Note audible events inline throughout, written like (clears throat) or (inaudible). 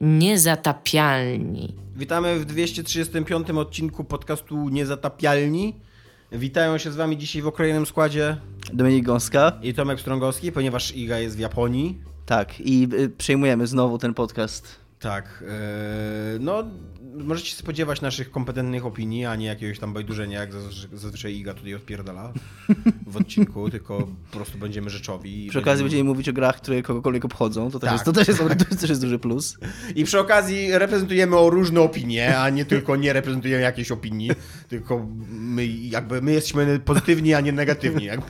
Niezatapialni. Witamy w 235 odcinku podcastu Niezatapialni. Witają się z wami dzisiaj w okrojonym składzie Dominik Gąska. i Tomek Strągowski, ponieważ Iga jest w Japonii. Tak, i y, przejmujemy znowu ten podcast. Tak, yy, no możecie spodziewać naszych kompetentnych opinii, a nie jakiegoś tam bajdurzenia, jak zazwy- zazwyczaj Iga tutaj odpierdala w odcinku, (laughs) tylko po prostu będziemy rzeczowi. Przy okazji będziemy mówić o grach, które kogokolwiek obchodzą. To też, Tak. jest, to też, jest, to też jest duży plus. I przy okazji reprezentujemy o różne opinie, a nie tylko nie reprezentujemy jakiejś opinii, tylko my jakby my jesteśmy pozytywni, a nie negatywni. Jakby.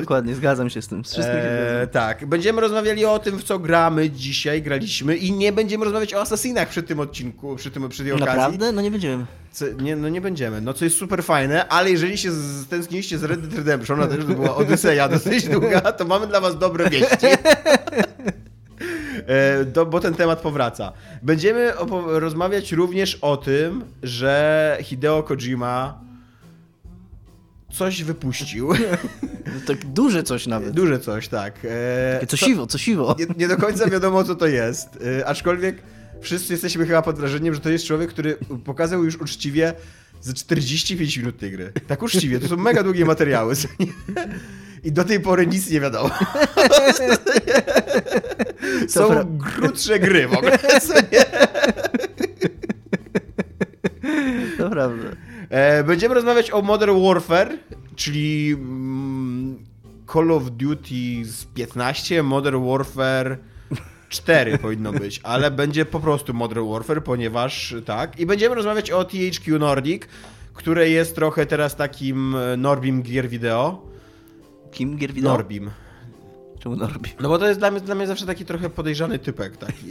Dokładnie, zgadzam się z tym. Z Eee, tak, będziemy rozmawiali o tym, w co gramy dzisiaj, graliśmy i nie będziemy rozmawiać o Assassinach przy tym odcinku, przy, tym, przy tej okazji. Naprawdę? No nie będziemy. Co, nie, no nie będziemy, no co jest super fajne, ale jeżeli się stęskniliście z Red Dead Redemption, a też była Odyseja dosyć długa, to mamy dla was dobre wieści. E, do, bo ten temat powraca. Będziemy rozmawiać również o tym, że Hideo Kojima coś wypuścił. No tak duże coś nawet. Duże coś, tak. E, Takie Co co- siwo, co siwo. nie, nie do końca wiadomo, co to jest. Y, aczkolwiek wszyscy jesteśmy chyba pod wrażeniem, że to jest człowiek, który pokazał już uczciwie ze 45 minut tej gry. Tak uczciwie, to są mega długie materiały. I do tej pory nic nie wiadomo. Są pra- krótsze gry w ogóle. To prawda. E, Będziemy rozmawiać o Modern Warfare, czyli mm, Call of Duty z 15, Modern Warfare 4 powinno być, ale będzie po prostu Modern Warfare, ponieważ tak. I będziemy rozmawiać o THQ Nordic, które jest trochę teraz takim e, Norbim gier wideo. Kim gier wideo? Norbim. Czemu Norbi? No bo to jest dla mnie, dla mnie zawsze taki trochę podejrzany typek taki.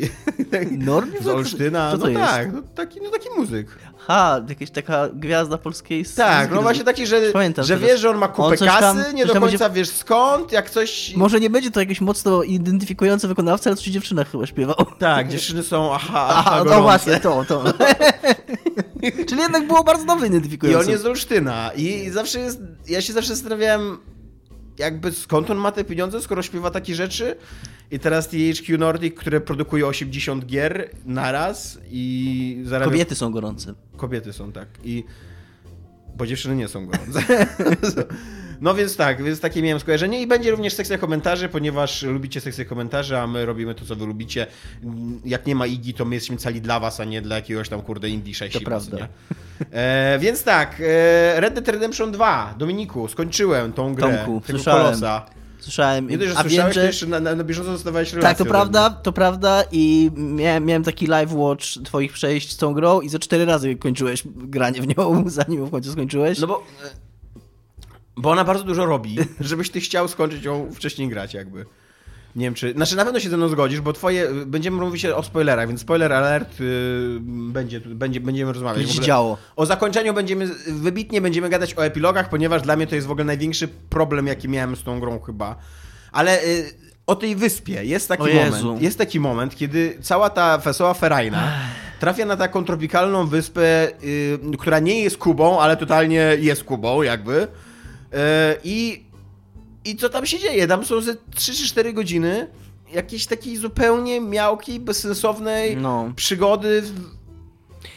Norbi? Z Olsztyna. Co to no jest? tak, no taki, no taki muzyk. Ha, jakaś taka gwiazda polskiej Tak, no właśnie taki, że, Pamiętam że teraz. wiesz, że on ma kupę On coś tam- kasy, nie do końca będzie- wiesz skąd, jak coś... Może nie będzie to jakiś mocno identyfikujący wykonawca, ale coś dziewczyna chyba śpiewał. Tak, dziewczyny są aha, aha, Aha, no właśnie, to, to. (laughs) Czyli jednak było bardzo dobrze I identyfikujące. on jest z Olsztyna i zawsze jest, ja się zawsze zastanawiałem jakby skąd on ma te pieniądze, skoro śpiewa takie rzeczy i teraz THQ Nordic, które produkuje 80 gier naraz i zarabia... Kobiety są gorące. Kobiety są, tak. I... Bo dziewczyny nie są gorące. (laughs) No więc tak, więc takie miałem skojarzenie i będzie również sekcja komentarzy, ponieważ lubicie sekcję komentarzy, a my robimy to, co wy lubicie. Jak nie ma Igi, to my jesteśmy cali dla was, a nie dla jakiegoś tam kurde Indie 6 To prawda. Nie? E, więc tak, e, Red Dead Redemption 2, Dominiku, skończyłem tą grę. Tomku, tego słyszałem. kolosa. Słyszałem. Nie dość, że słyszałeś, że... jeszcze na, na, na bieżąco dostawałeś relację Tak, to prawda, mnie. to prawda i miałem, miałem taki live watch twoich przejść z tą grą i za cztery razy kończyłeś granie w nią, (laughs) zanim w końcu skończyłeś. No bo... Bo ona bardzo dużo robi, (laughs) żebyś ty chciał skończyć ją wcześniej grać jakby. Nie wiem czy... Znaczy na pewno się ze mną zgodzisz, bo twoje... Będziemy mówić o spoilerach, więc spoiler alert yy, będzie, będzie, będziemy rozmawiać. Będzie ogóle działo. O zakończeniu będziemy... Wybitnie będziemy gadać o epilogach, ponieważ dla mnie to jest w ogóle największy problem, jaki miałem z tą grą chyba. Ale... Yy, o tej wyspie jest taki moment, jest taki moment, kiedy cała ta wesoła ferajna trafia na taką tropikalną wyspę, yy, która nie jest Kubą, ale totalnie jest Kubą jakby. Yy, I, I co tam się dzieje? Tam są ze 3 czy 4 godziny jakiejś takiej zupełnie miałkiej, bezsensownej No. przygody.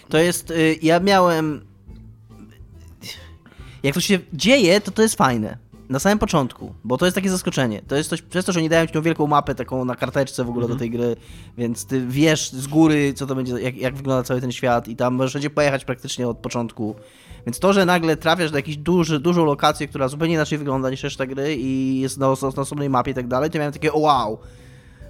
To jest, y, ja miałem... Jak to się dzieje, to to jest fajne. Na samym początku, bo to jest takie zaskoczenie. To jest coś, przez to, że nie dają ci tą wielką mapę taką na karteczce w ogóle Mhm. do tej gry, więc ty wiesz z góry, co to będzie, jak, jak wygląda cały ten świat i tam możesz wszędzie pojechać praktycznie od początku. Więc to, że nagle trafiasz do jakiejś duży, dużą lokację, która zupełnie inaczej wygląda niż reszta gry i jest na, na osobnej mapie i tak dalej, to miałem takie wow.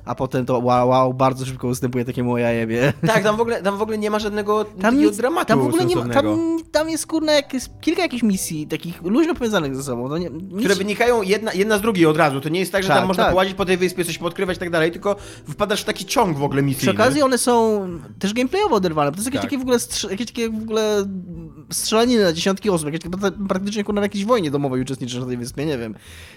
A potem to wow, wow, bardzo szybko ustępuje takiemu jajebie. Tak, tam w ogóle, tam w ogóle nie ma żadnego Tam, nic, dramatu tam w ogóle nie ma, tam, tam jest kurna jak jest kilka jakichś misji, takich luźno powiązanych ze sobą. Nie, nic, Które wynikają jedna, jedna z drugiej od razu. To nie jest tak, że Tak, tam można tak. połazić po tej wyspie, coś podkrywać i tak dalej, tylko wpadasz w taki ciąg w ogóle Przy misyjny. okazji one są też gameplayowo oderwane, bo to jest jakieś Tak. takie w ogóle, strz- jakieś takie w ogóle strzelaniny na dziesiątki osób, jakieś praktycznie kurna w jakiejś wojnie domowej uczestniczysz na tej wyspie, nie wiem.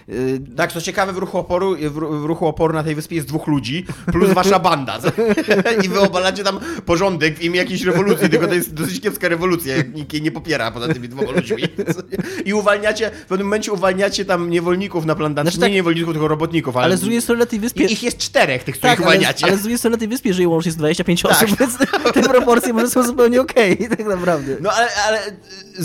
Yy, Tak, co ciekawe, w ruchu oporu, w, w ruchu oporu na tej wyspie jest dwóch ludzi. Ludzi, plus wasza banda. (laughs) I wy obalacie tam porządek w imię jakiejś rewolucji, tylko to jest dosyć kiepska rewolucja, jak nikt jej nie popiera poza tymi dwoma ludźmi. I uwalniacie, w pewnym momencie uwalniacie tam niewolników na plantacji, Znaczy nie tak- niewolników, tylko robotników, ale, Ale z drugiej strony na tej wyspie... I ich jest czterech, tych, których Tak, ale, uwalniacie. ale z drugiej strony na tej wyspie żyje łącznie z 25 Tak. osób, więc te proporcje może są zupełnie okej, (laughs) tak naprawdę. No ale, ale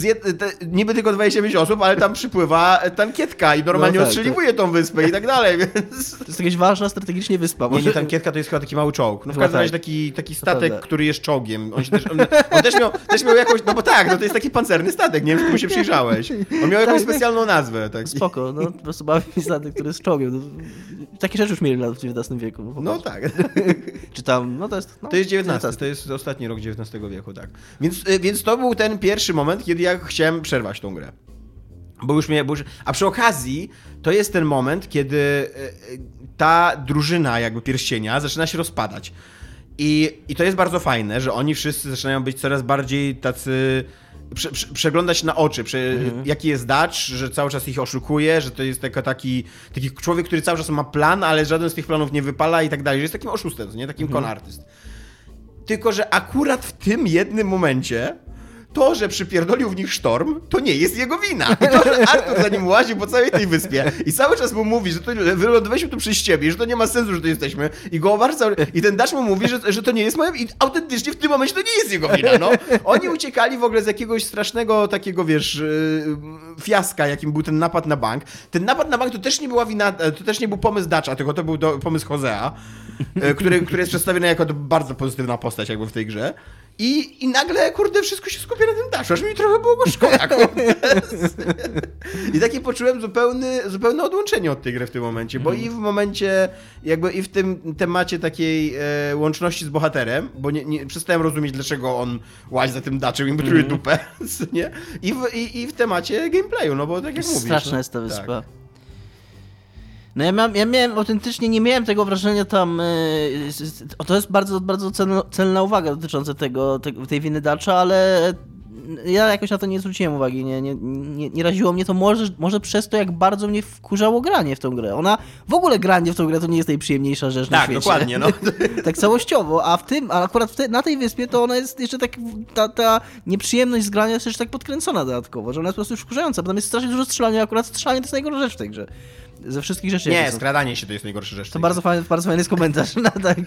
jed... te, niby tylko 25 osób, ale tam przypływa tankietka i normalnie No tak, ostrzeliwuje tą wyspę i tak dalej, więc... To jest jakaś ważna strategicznie wyspa. Nie, Może... nie, tankietka to jest chyba taki mały czołg. No w każdym razie tak. taki, taki statek, który jest czołgiem. On, też, on, on też, miał, też miał jakąś, no bo tak, no to jest taki pancerny statek, nie wiem, czy mu się przyjrzałeś. On miał jakąś Tak, tak. specjalną nazwę. Tak. Spoko, no po prostu bawi mi statek, który jest czołgiem. No, takie rzeczy już mieli w XIX wieku. No prostu. tak. Czy tam, no to jest... No, To jest XIX, to jest ostatni rok XIX wieku, tak. Więc, y, więc to był ten pierwszy moment, kiedy ja chciałem przerwać tą grę. Bo już mnie. Bo już... A przy okazji, to jest ten moment, kiedy y, y, ta drużyna, jakby pierścienia, zaczyna się rozpadać. I, I to jest bardzo fajne, że oni wszyscy zaczynają być coraz bardziej tacy. Prze, prze, przeglądać na oczy, prze, jaki jest Dutch, że cały czas ich oszukuje, że to jest taki, taki człowiek, który cały czas ma plan, ale żaden z tych planów nie wypala i tak dalej, że jest takim oszustem, nie takim con artist. Tylko, że akurat w tym jednym momencie to, że przypierdolił w nich sztorm, to nie jest jego wina. I to, że Artur za nim łazi po całej tej wyspie i cały czas mu mówi, że to wylądowaliśmy tu przez ciebie, że to nie ma sensu, że tu jesteśmy i go obarcza cały... I ten Dash mu mówi, że, że to nie jest moja... I autentycznie w tym momencie to nie jest jego wina, no. Oni uciekali w ogóle z jakiegoś strasznego takiego, wiesz, yy, fiaska, jakim był ten napad na bank. Ten napad na bank to też nie była wina, to też nie był pomysł Dacza, tylko to był do, pomysł Josea, yy, który, który jest przedstawiony jako bardzo pozytywna postać jakby w tej grze. I, I nagle, kurde, wszystko się skupia na tym Daszu, aż mi trochę było go szkoda, kurde. (laughs) I takie poczułem zupełny, zupełne odłączenie od tej gry w tym momencie, bo i w momencie, jakby i w tym temacie takiej e, łączności z bohaterem, bo nie, nie, przestałem rozumieć, dlaczego on łazi za tym Dutchem i butruje dupę, (laughs) nie? I w, i, I w temacie gameplayu, no bo tak jak mówisz. Straszna no, jest ta tak. No ja, miałem, ja miałem autentycznie, nie miałem tego wrażenia tam, yy, to jest bardzo, bardzo celna, celna uwaga dotycząca tego, tego, tej winy Dacza, ale ja jakoś na to nie zwróciłem uwagi, nie, nie, nie, nie raziło mnie to może, może przez to, jak bardzo mnie wkurzało granie w tą grę. Ona, w ogóle granie w tą grę to nie jest najprzyjemniejsza rzecz na Tak, świecie. dokładnie, no. (laughs) tak całościowo, a w tym, a akurat w te, na tej wyspie to ona jest jeszcze tak, ta, ta nieprzyjemność z grania jest jeszcze tak podkręcona dodatkowo, że ona jest po prostu już wkurzająca, bo tam jest strasznie dużo strzelania, akurat strzelanie to jest najgorsza rzecz w tej grze. Ze wszystkich rzeczy. Nie, są. skradanie się to jest najgorsza rzecz. To bardzo fajny, bardzo fajny jest komentarz. (laughs) No, tak.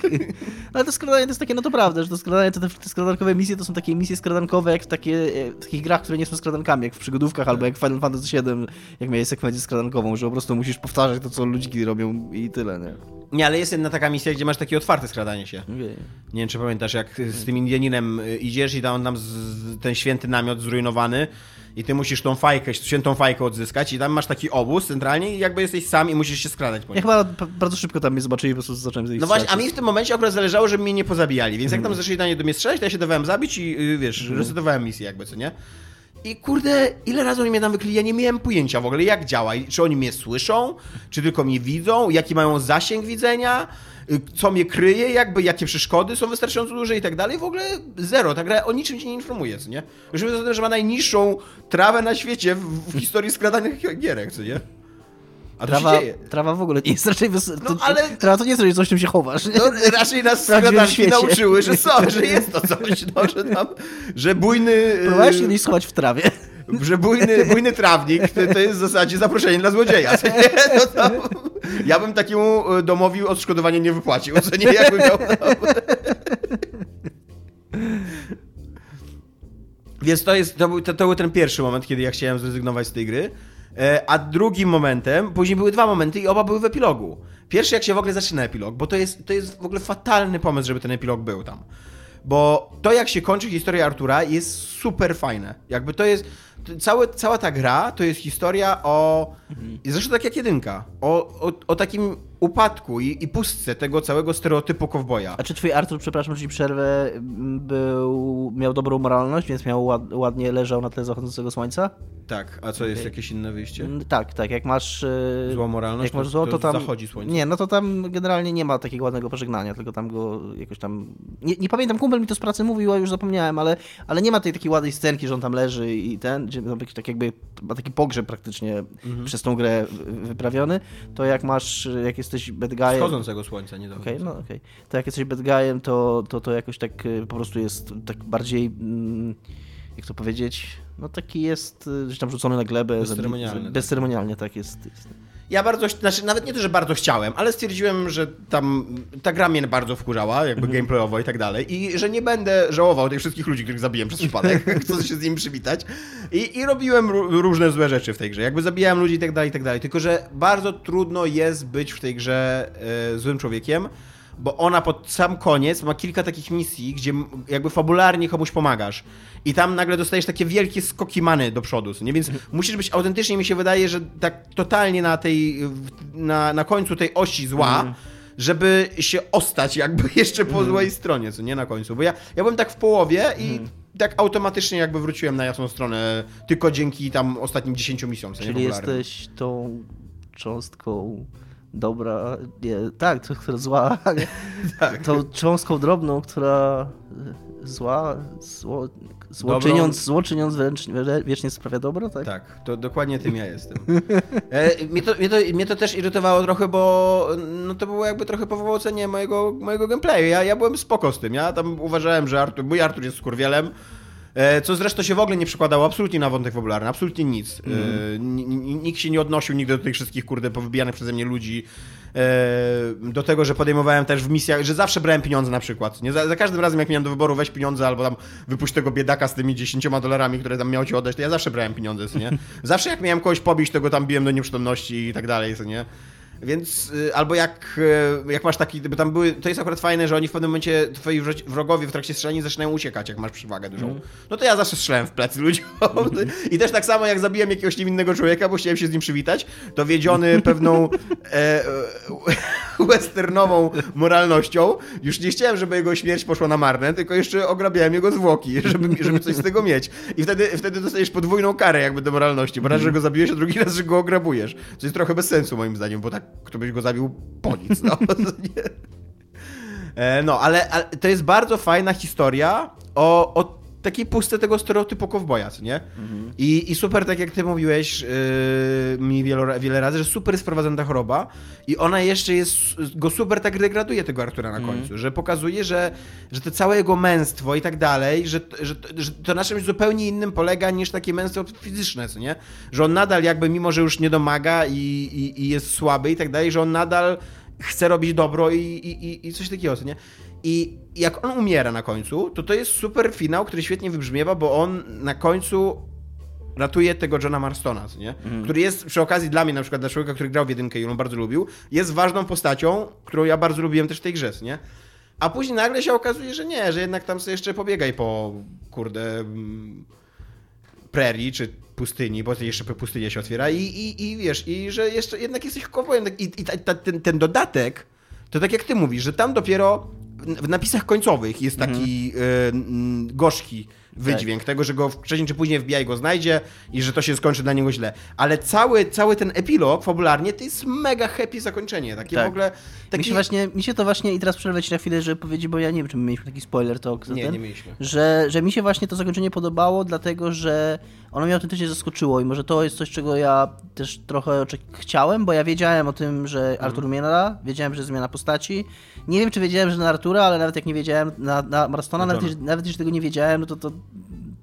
ale to skradanie to jest takie, no to prawda, że to skradanie, to te, te skradankowe misje to są takie misje skradankowe jak w, takie, w takich grach, które nie są skradankami, jak w przygodówkach albo jak w Final Fantasy VII, jak miałeś sekwencję skradankową, że po prostu musisz powtarzać to, co ludziki robią i tyle, nie? Nie, ale jest jedna taka misja, gdzie masz takie otwarte skradanie się. Mówię. Nie wiem, czy pamiętasz, jak z tym Indianinem y, idziesz i tam on tam z, ten święty namiot zrujnowany i ty musisz tą fajkę, świętą fajkę odzyskać i tam masz taki obóz centralnie i jakby jesteś sam i musisz się skradać po Ja nim. chyba p- bardzo szybko tam mnie zobaczyli i po prostu zacząłem z No właśnie, a mi w tym momencie akurat zależało, żeby mnie nie pozabijali, więc jak Mhm. tam zaczęli na nie do mnie strzelać, to ja się dawałem zabić i y, wiesz, resetowałem misję jakby, co nie? I kurde, ile razy oni mnie tam wykryli, ja nie miałem pojęcia w ogóle jak działa, czy oni mnie słyszą, czy tylko mnie widzą, jaki mają zasięg widzenia, co mnie kryje, jakby, jakie przeszkody są wystarczająco duże i tak dalej, w ogóle zero, ta gra o niczym cię nie informuje, co nie? Już o tym, że ma najniższą trawę na świecie w, w historii skradanych gierek, co nie? A Trawa, się trawa w ogóle nie jest raczej... Wys... No, to, ale- Trawa to nie jest coś, coś czym się chowasz. Nie? No, raczej nas skradanki nauczyły, że są, że jest to (laughs) coś, no, że tam, że bujny, y, Próbowałeś kiedyś schować w trawie. Że bujny, bujny trawnik to, to jest w zasadzie zaproszenie dla złodzieja, co nie? No, tam, ja bym takiemu y, domowi odszkodowanie nie wypłacił, co nie, jakby miał Więc to, jest, to, był, to, to był ten pierwszy moment, kiedy ja chciałem zrezygnować z tej gry. E, A drugim momentem, później były dwa momenty i oba były w epilogu. Pierwszy, jak się w ogóle zaczyna epilog, bo to jest, to jest w ogóle fatalny pomysł, żeby ten epilog był tam. Bo to, jak się kończy historia Artura, jest super fajne. Jakby to jest. Całe, cała ta gra to jest historia o. i Zresztą tak jak jedynka. O, o, o takim upadku i, i pustce tego całego stereotypu kowboja. A czy twój Artur, przepraszam, że ci przerwę, był, miał dobrą moralność, więc miał ład, ładnie leżał na tle zachodzącego słońca? Tak, a co jest jakieś inne wyjście? Mm, Tak, tak, jak masz... e, Zła moralność, Jak masz zło, to to tam... zachodzi słońce. Nie, no to tam generalnie nie ma takiego ładnego pożegnania, tylko tam go jakoś tam... Nie, nie pamiętam, kumpel mi to z pracy mówił, a już zapomniałem, ale, ale nie ma tej takiej ładnej scenki, że on tam leży i ten, gdzie tam jakiś tak jakby ma taki pogrzeb praktycznie Mhm. przez tą grę wy- wyprawiony, to jak masz, jak jest jesteś bad guyem... Wschodzącego słońca, nie Okej, okay, no okej. Okay. To jak jesteś bad guyem, to, to, to jakoś tak y, po prostu jest tak bardziej... Mm, jak to powiedzieć? No taki jest, y, że tam rzucony na glebę. Bezceremonialnie. Tak. Bezceremonialnie, tak jest. jest. Ja bardzo, znaczy nawet nie to, że bardzo chciałem, ale stwierdziłem, że tam ta gra mnie bardzo wkurzała, jakby -hmm. gameplayowo i tak dalej i że nie będę żałował tych wszystkich ludzi, których zabiłem przez przypadek, (laughs) chcę się z nimi przywitać. I, i robiłem różne złe rzeczy w tej grze, jakby zabijałem ludzi i tak dalej, i tak dalej, tylko że bardzo trudno jest być w tej grze e, złym człowiekiem, bo ona pod sam koniec ma kilka takich misji, gdzie jakby fabularnie komuś pomagasz. I tam nagle dostajesz takie wielkie skoki many do przodu, nie? Więc musisz być autentycznie, mi się wydaje, że tak totalnie na tej, na, na końcu tej osi zła, mm. żeby się ostać jakby (laughs) jeszcze po mm. złej stronie, co nie na końcu. Bo ja, ja byłem tak w połowie i mm. tak automatycznie jakby wróciłem na jasną stronę, tylko dzięki tam ostatnim 10 misjom. Czyli jesteś tą cząstką dobra, nie, tak, to, która zła, (laughs) (laughs) tak. tą cząstką drobną, która zła, zło, zło, czyniąc, zło czyniąc wręcz, wiecznie sprawia dobro, tak? Tak, to dokładnie tym ja jestem. E, mnie, to, mnie, to, mnie to też irytowało trochę, bo no to było jakby trochę powałocenie mojego, mojego gameplayu. Ja, ja byłem spoko z tym, ja tam uważałem, że Artur, mój Artur jest skurwielem, E, co zresztą się w ogóle nie przekładało absolutnie na wątek fabularny, absolutnie nic. Mm. Nikt się nie odnosił nigdy do tych wszystkich, kurde, powybijanych przeze mnie ludzi. E, do tego, że podejmowałem też w misjach, że zawsze brałem pieniądze na przykład. Nie? Za, za każdym razem, jak miałem do wyboru, weź pieniądze albo tam wypuść tego biedaka z tymi 10 dolarami, które tam miał ci oddać, to ja zawsze brałem pieniądze, nie? (laughs) Zawsze jak miałem kogoś pobić, to go tam biłem do nieprzytomności i tak dalej, nie? Więc y, albo jak, y, jak masz taki, bo tam były, to jest akurat fajne, że oni w pewnym momencie, twoi wrogowie w trakcie strzelania zaczynają uciekać, jak masz przewagę dużą. Mm. No to ja zawsze strzelałem w plecy ludziom. Mm. (laughs) I też tak samo jak zabiłem jakiegoś niewinnego człowieka, bo chciałem się z nim przywitać, to wiedziony pewną e, (laughs) westernową moralnością, już nie chciałem, żeby jego śmierć poszła na marne, tylko jeszcze ograbiałem jego zwłoki, żeby, żeby coś z tego mieć. I wtedy, wtedy dostajesz podwójną karę jakby do moralności, bo raz, że go zabiłeś, a drugi raz, że go ograbujesz. Co jest trochę bez sensu moim zdaniem, bo tak kto byś go zabił po nic. No, (laughs) e, no ale, ale, to jest bardzo fajna historia o, o takiej pustce tego stereotypu kowboja, nie? Mhm. I, I super, tak jak ty mówiłeś yy, mi wiele, wiele razy, że super jest prowadzona ta choroba i ona jeszcze jest, go super tak degraduje tego Artura na mhm. końcu, że pokazuje, że, że to całe jego męstwo i tak dalej, że, że, że to na czymś zupełnie innym polega niż takie męstwo fizyczne, co nie? Że on nadal jakby, mimo że już nie domaga i, i, i jest słaby i tak dalej, że on nadal chce robić dobro i, i, i coś takiego, co nie? I jak on umiera na końcu, to to jest super finał, który świetnie wybrzmiewa, bo on na końcu ratuje tego Johna Marstona, nie? Mhm. który jest przy okazji dla mnie, na przykład dla człowieka, który grał w jedynkę i bardzo lubił, jest ważną postacią, którą ja bardzo lubiłem też w tej grze, nie? A później nagle się okazuje, że nie, że jednak tam sobie jeszcze pobiegaj po, kurde, mm, prerii, czy pustyni, bo jeszcze pustynia się otwiera i, i, i wiesz, i że jeszcze jednak jesteś kowbojem. I, i ta, ta, ten, ten dodatek, to tak jak ty mówisz, że tam dopiero w napisach końcowych jest taki mhm. y, gorzki wydźwięk tak. tego, że go wcześniej czy później FBI go znajdzie i że to się skończy dla niego źle. Ale cały, cały ten epilog fabularnie to jest mega happy zakończenie. Takie tak. w ogóle... Taki... Mi, się właśnie, mi się to właśnie, i teraz przerwę ci na chwilę, żeby powiedzieć, bo ja nie wiem, czy my mieliśmy taki spoiler to Nie, ten, nie mieliśmy. Że, że mi się właśnie to zakończenie podobało, dlatego że ono mnie autentycznie zaskoczyło i może to jest coś, czego ja też trochę chciałem, bo ja wiedziałem o tym, że mhm. Artur umiera, wiedziałem, że zmiana postaci. Nie wiem, czy wiedziałem, że na Artura, ale nawet jak nie wiedziałem na, na Marstona, nawet, nawet jeśli tego nie wiedziałem, no to, to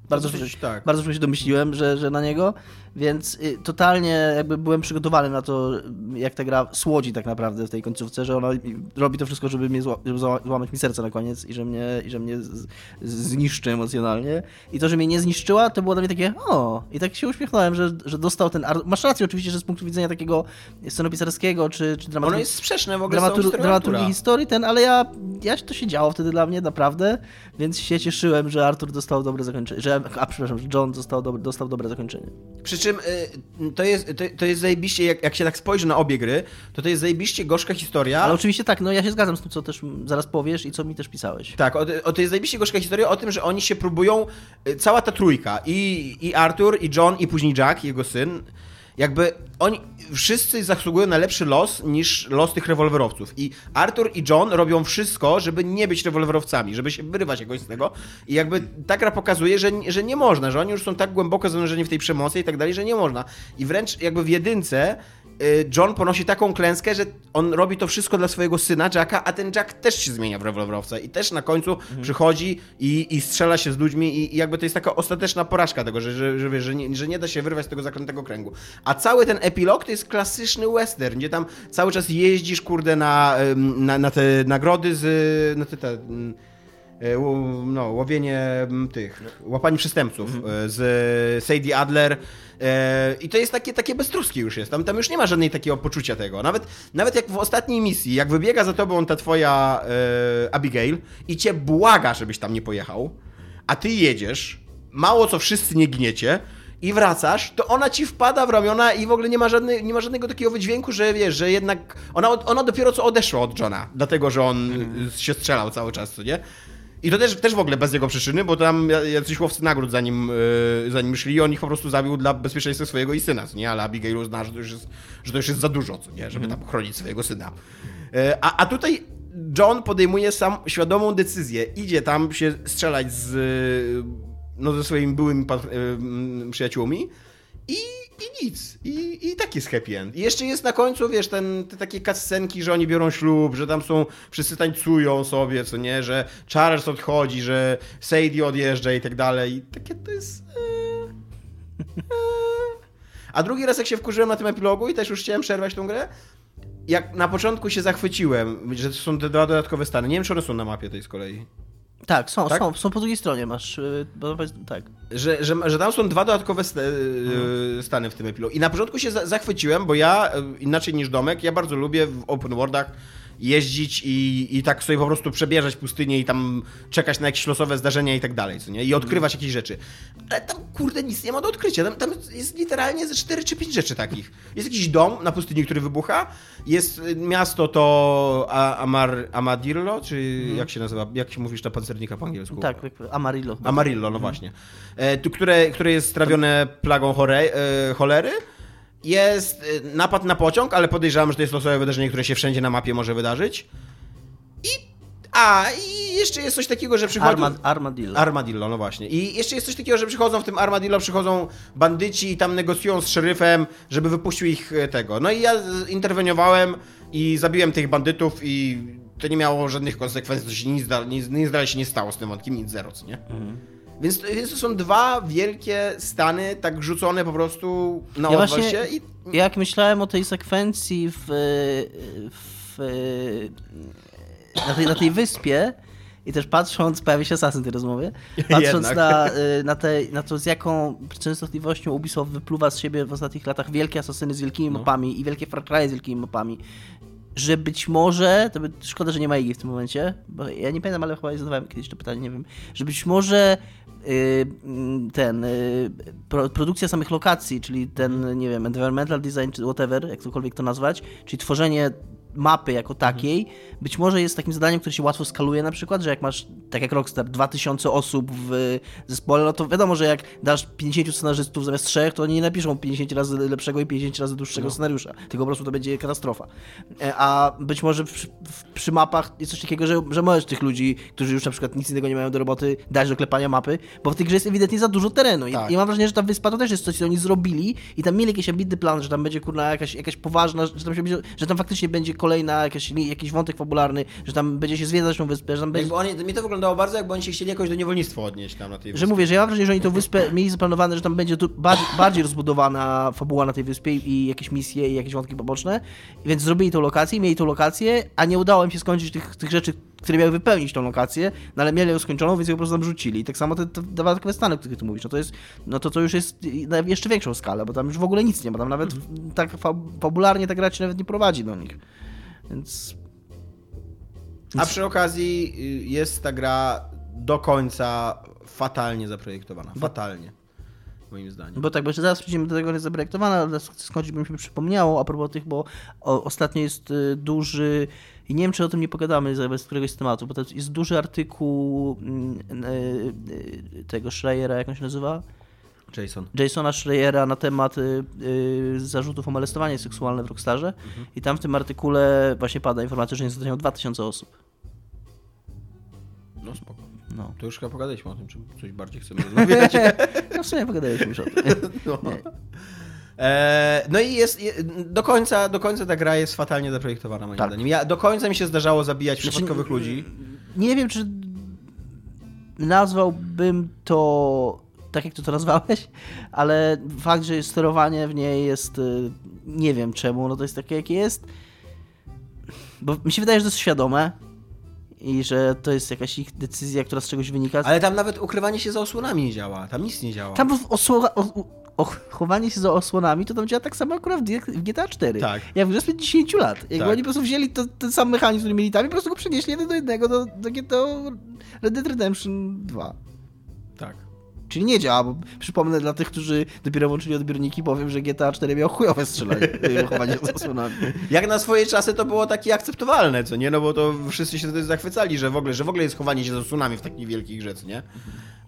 bardzo, coś, tak. bardzo szybko się domyśliłem, że, że na niego, więc y, totalnie jakby byłem przygotowany na to, jak ta gra słodzi tak naprawdę w tej końcówce, że ona robi to wszystko, żeby mnie zła, żeby złamać mi serce na koniec i że mnie, i że mnie z, zniszczy emocjonalnie. I to, że mnie nie zniszczyła, to było dla mnie takie o, i tak się uśmiechnąłem, że, że dostał ten... Masz rację oczywiście, że z punktu widzenia takiego scenopisarskiego, czy, czy dramaturgii... Ono jest sprzeczne w ogóle dramatur, dramaturgii historii, ten, ale ja, ja to się działo wtedy dla mnie, naprawdę, więc się cieszyłem, że Artur dostał dobre zakończenie, że a przepraszam, John dostał, dobre, dostał dobre zakończenie. Przy czym y, to, jest, to, to jest zajebiście, jak, jak się tak spojrzy na obie gry, to to jest zajebiście gorzka historia. Ale oczywiście tak, no ja się zgadzam z tym, co też zaraz powiesz i co mi też pisałeś. Tak, o, o to jest zajebiście gorzka historia o tym, że oni się próbują, y, cała ta trójka, i, i Arthur, i John, i później Jack, jego syn, jakby oni wszyscy zasługują na lepszy los niż los tych rewolwerowców. I Arthur i John robią wszystko, żeby nie być rewolwerowcami, żeby się wyrywać jakoś z tego. I jakby ta gra pokazuje, że, że nie można, że oni już są tak głęboko zanurzeni w tej przemocy i tak dalej, że nie można. I wręcz jakby w jedynce John ponosi taką klęskę, że on robi to wszystko dla swojego syna Jacka, a ten Jack też się zmienia w rewolwerowca i też na końcu Mhm. przychodzi i, i strzela się z ludźmi i, i jakby to jest taka ostateczna porażka tego, że, że, że, że, nie, że nie da się wyrwać z tego zaklętego kręgu. A cały ten epilog to jest klasyczny western, gdzie tam cały czas jeździsz, kurde, na, na, na te nagrody z... na te, te ł- no, łowienie m, tych, łapanie przestępców e, z Sadie Adler. E, i to jest takie, takie beztroskie już jest, tam, tam już nie ma żadnej takiego poczucia tego, nawet, nawet jak w ostatniej misji, jak wybiega za tobą ta twoja e, Abigail i cię błaga, żebyś tam nie pojechał, a ty jedziesz, mało co wszyscy nie gniecie, i wracasz, to ona ci wpada w ramiona i w ogóle nie ma, żadnej, nie ma żadnego takiego wydźwięku, że wiesz, że jednak ona, ona dopiero co odeszła od Johna, dlatego że on y, się strzelał cały czas, co nie? I to też, też w ogóle bez jego przyczyny, bo tam jacyś łowcy nagród za nim, yy, za nim szli i on ich po prostu zabił dla bezpieczeństwa swojego i syna, nie? Ale Abigail uzna, że to już jest, że to już jest za dużo, co nie? Żeby tam chronić swojego syna. Yy, a, a tutaj John podejmuje sam świadomą decyzję. Idzie tam się strzelać z, no, ze swoimi byłymi yy, przyjaciółmi i, i nic. I, I tak jest happy end. I jeszcze jest na końcu, wiesz, ten, te takie cutscenki, że oni biorą ślub, że tam są, wszyscy tańcują sobie, co nie, że Charles odchodzi, że Sadie odjeżdża i tak dalej. I takie to jest... Eee, eee. A drugi raz, jak się wkurzyłem na tym epilogu i też już chciałem przerwać tą grę, jak na początku się zachwyciłem, że to są te dwa dodatkowe stany. Nie wiem, czy one są na mapie tej z kolei. Tak, są, Tak? są, są po drugiej stronie, masz, y, tak. że, że, że tam są dwa dodatkowe st- e, stany w tym epilogu. I na początku się za- zachwyciłem, bo ja, inaczej niż Domek, ja bardzo lubię w open worldach jeździć i, i tak sobie po prostu przebieżać pustynię i tam czekać na jakieś losowe zdarzenia i tak dalej, co nie? I odkrywać jakieś rzeczy. Ale tam, kurde, nic nie ma do odkrycia. Tam, tam jest literalnie ze 4 czy 5 rzeczy takich. Jest jakiś dom na pustyni, który wybucha, jest e, miasto to Amar, Amadirlo, czy jak się nazywa, jak się mówisz na pancernika po angielsku? Tak, tak, Amarillo. Amarillo, no właśnie. E, tu, które, które jest strawione plagą chore, e, cholery. Jest e, napad na pociąg, ale podejrzewam, że to jest losowe wydarzenie, które się wszędzie na mapie może wydarzyć. I. A, i jeszcze jest coś takiego, że przychodzą. Arma, armadillo. Armadillo, no właśnie. I jeszcze jest coś takiego, że przychodzą w tym Armadillo, przychodzą bandyci i tam negocjują z szeryfem, żeby wypuścił ich e, tego. No i ja interweniowałem i zabiłem tych bandytów i to nie miało żadnych konsekwencji, to się nic, nic, nic dalej się nie stało z tym wątkiem, nic zero, co nie? Więc, więc to są dwa wielkie stany, tak rzucone po prostu na Ja właśnie- się i... Jak myślałem o tej sekwencji w, w, na, tej, na tej wyspie i też patrząc, pojawi się asasyn tej rozmowie, (laughs) patrząc Jednak. na, y, na, te, na to, z jaką częstotliwością Ubisoft wypluwa z siebie w ostatnich latach wielkie asasyny z wielkimi No. mapami i wielkie Far Cry z wielkimi mapami, że być może, to by, szkoda, że nie ma Igi w tym momencie, bo ja nie pamiętam, ale chyba zadawałem kiedyś to pytanie, nie wiem, że być może y, mm, ten, y, pro, produkcja samych lokacji, czyli ten, nie wiem, environmental design, czy whatever, jak cokolwiek to nazwać, czyli tworzenie mapy jako takiej, być może jest takim zadaniem, które się łatwo skaluje na przykład, że jak masz, tak jak Rockstar, 2000 osób w zespole, no to wiadomo, że jak dasz 50 scenarzystów zamiast 3, to oni nie napiszą 50 razy lepszego i 50 razy dłuższego scenariusza, tylko po prostu to będzie katastrofa. E, A być może przy, przy mapach jest coś takiego, że, że możesz tych ludzi, którzy już na przykład nic innego nie mają do roboty, dać do klepania mapy, bo w tej grze jest ewidentnie za dużo terenu i, Tak. i mam wrażenie, że ta wyspa to też jest coś, co oni zrobili i tam mieli jakiś ambitny plan, że tam będzie kurna jakaś, jakaś poważna, że tam, się że tam faktycznie będzie kolejna jakaś, jakiś wątek fabularny, że tam będzie się zwiedzać tą wyspę, że tam będzie... Oni, mi to wyglądało bardzo, jakby oni się chcieli jakoś do niewolnictwa odnieść tam na tej Że wyspie. mówię, że ja mam wrażenie, że oni tą wyspę mieli zaplanowane, że tam będzie tu bardziej, bardziej rozbudowana fabuła na tej wyspie i jakieś misje i jakieś wątki poboczne, więc zrobili tą lokację, mieli tą lokację, a nie udało im się skończyć tych, tych rzeczy, które miały wypełnić tą lokację, no ale mieli ją skończoną, więc ją po prostu tam rzucili. I tak samo te, te dodatkowe stany, o których ty mówisz, no to jest, no to, to już jest na jeszcze większą skalę, bo tam już w ogóle nic nie ma, tam nawet tak fa fabularnie ta gra ci nawet nie prowadzi do nich. Więc A przy okazji y, jest ta gra do końca fatalnie zaprojektowana. Fatalnie. Moim zdaniem. Bo tak, bo jeszcze zaraz przejdziemy do tego, jak jest zaprojektowana, ale skądś by mi się przypomniało a propos tych, bo ostatnio jest y, duży, i nie wiem, czy o tym nie pogadamy bez któregoś z tematu, bo to jest duży artykuł mm, y, tego Schreiera, jak on się nazywa? Jason. Jasona Schreiera na temat y, y, zarzutów o molestowanie seksualne w Rockstarze i tam w tym artykule właśnie pada informacja, że nie zostają 2000 osób. No spoko. No. To już chyba pogadaliśmy o tym, czy coś bardziej chcemy (laughs) rozmawiać. no w sumie pogadaliśmy już o tym. (laughs) No. E, no i jest, je- do końca, do końca ta gra jest fatalnie zaprojektowana moim Tak. zdaniem. Ja, do końca mi się zdarzało zabijać Znaczy, przypadkowych ludzi. Nie wiem, czy nazwałbym to tak, jak ty to nazwałeś, ale fakt, że sterowanie w niej jest, y, nie wiem czemu, no to jest takie, jakie jest. Bo mi się wydaje, że to jest świadome i że to jest jakaś ich decyzja, która z czegoś wynika. Ale tam nawet ukrywanie się za osłonami nie działa. Tam nic nie działa. Tam osłona, o, o, chowanie się za osłonami to tam działa tak samo akurat w w GTA 4. Tak. Jak w grze sprzed 10 lat. Jakby Tak. oni po prostu wzięli to, ten sam mechanizm, który mieli tam i po prostu go przenieśli jeden do jednego do, do, do Red Dead Redemption 2. Czyli nie działa, bo przypomnę dla tych, którzy dopiero włączyli odbiorniki, powiem, że GTA 4 miał chujowe strzelanie, chowanie. Jak na swoje czasy to było takie akceptowalne, co nie? No bo to wszyscy się wtedy zachwycali, że w ogóle, że w ogóle jest chowanie się za tsunami w takich wielkich rzecz, nie?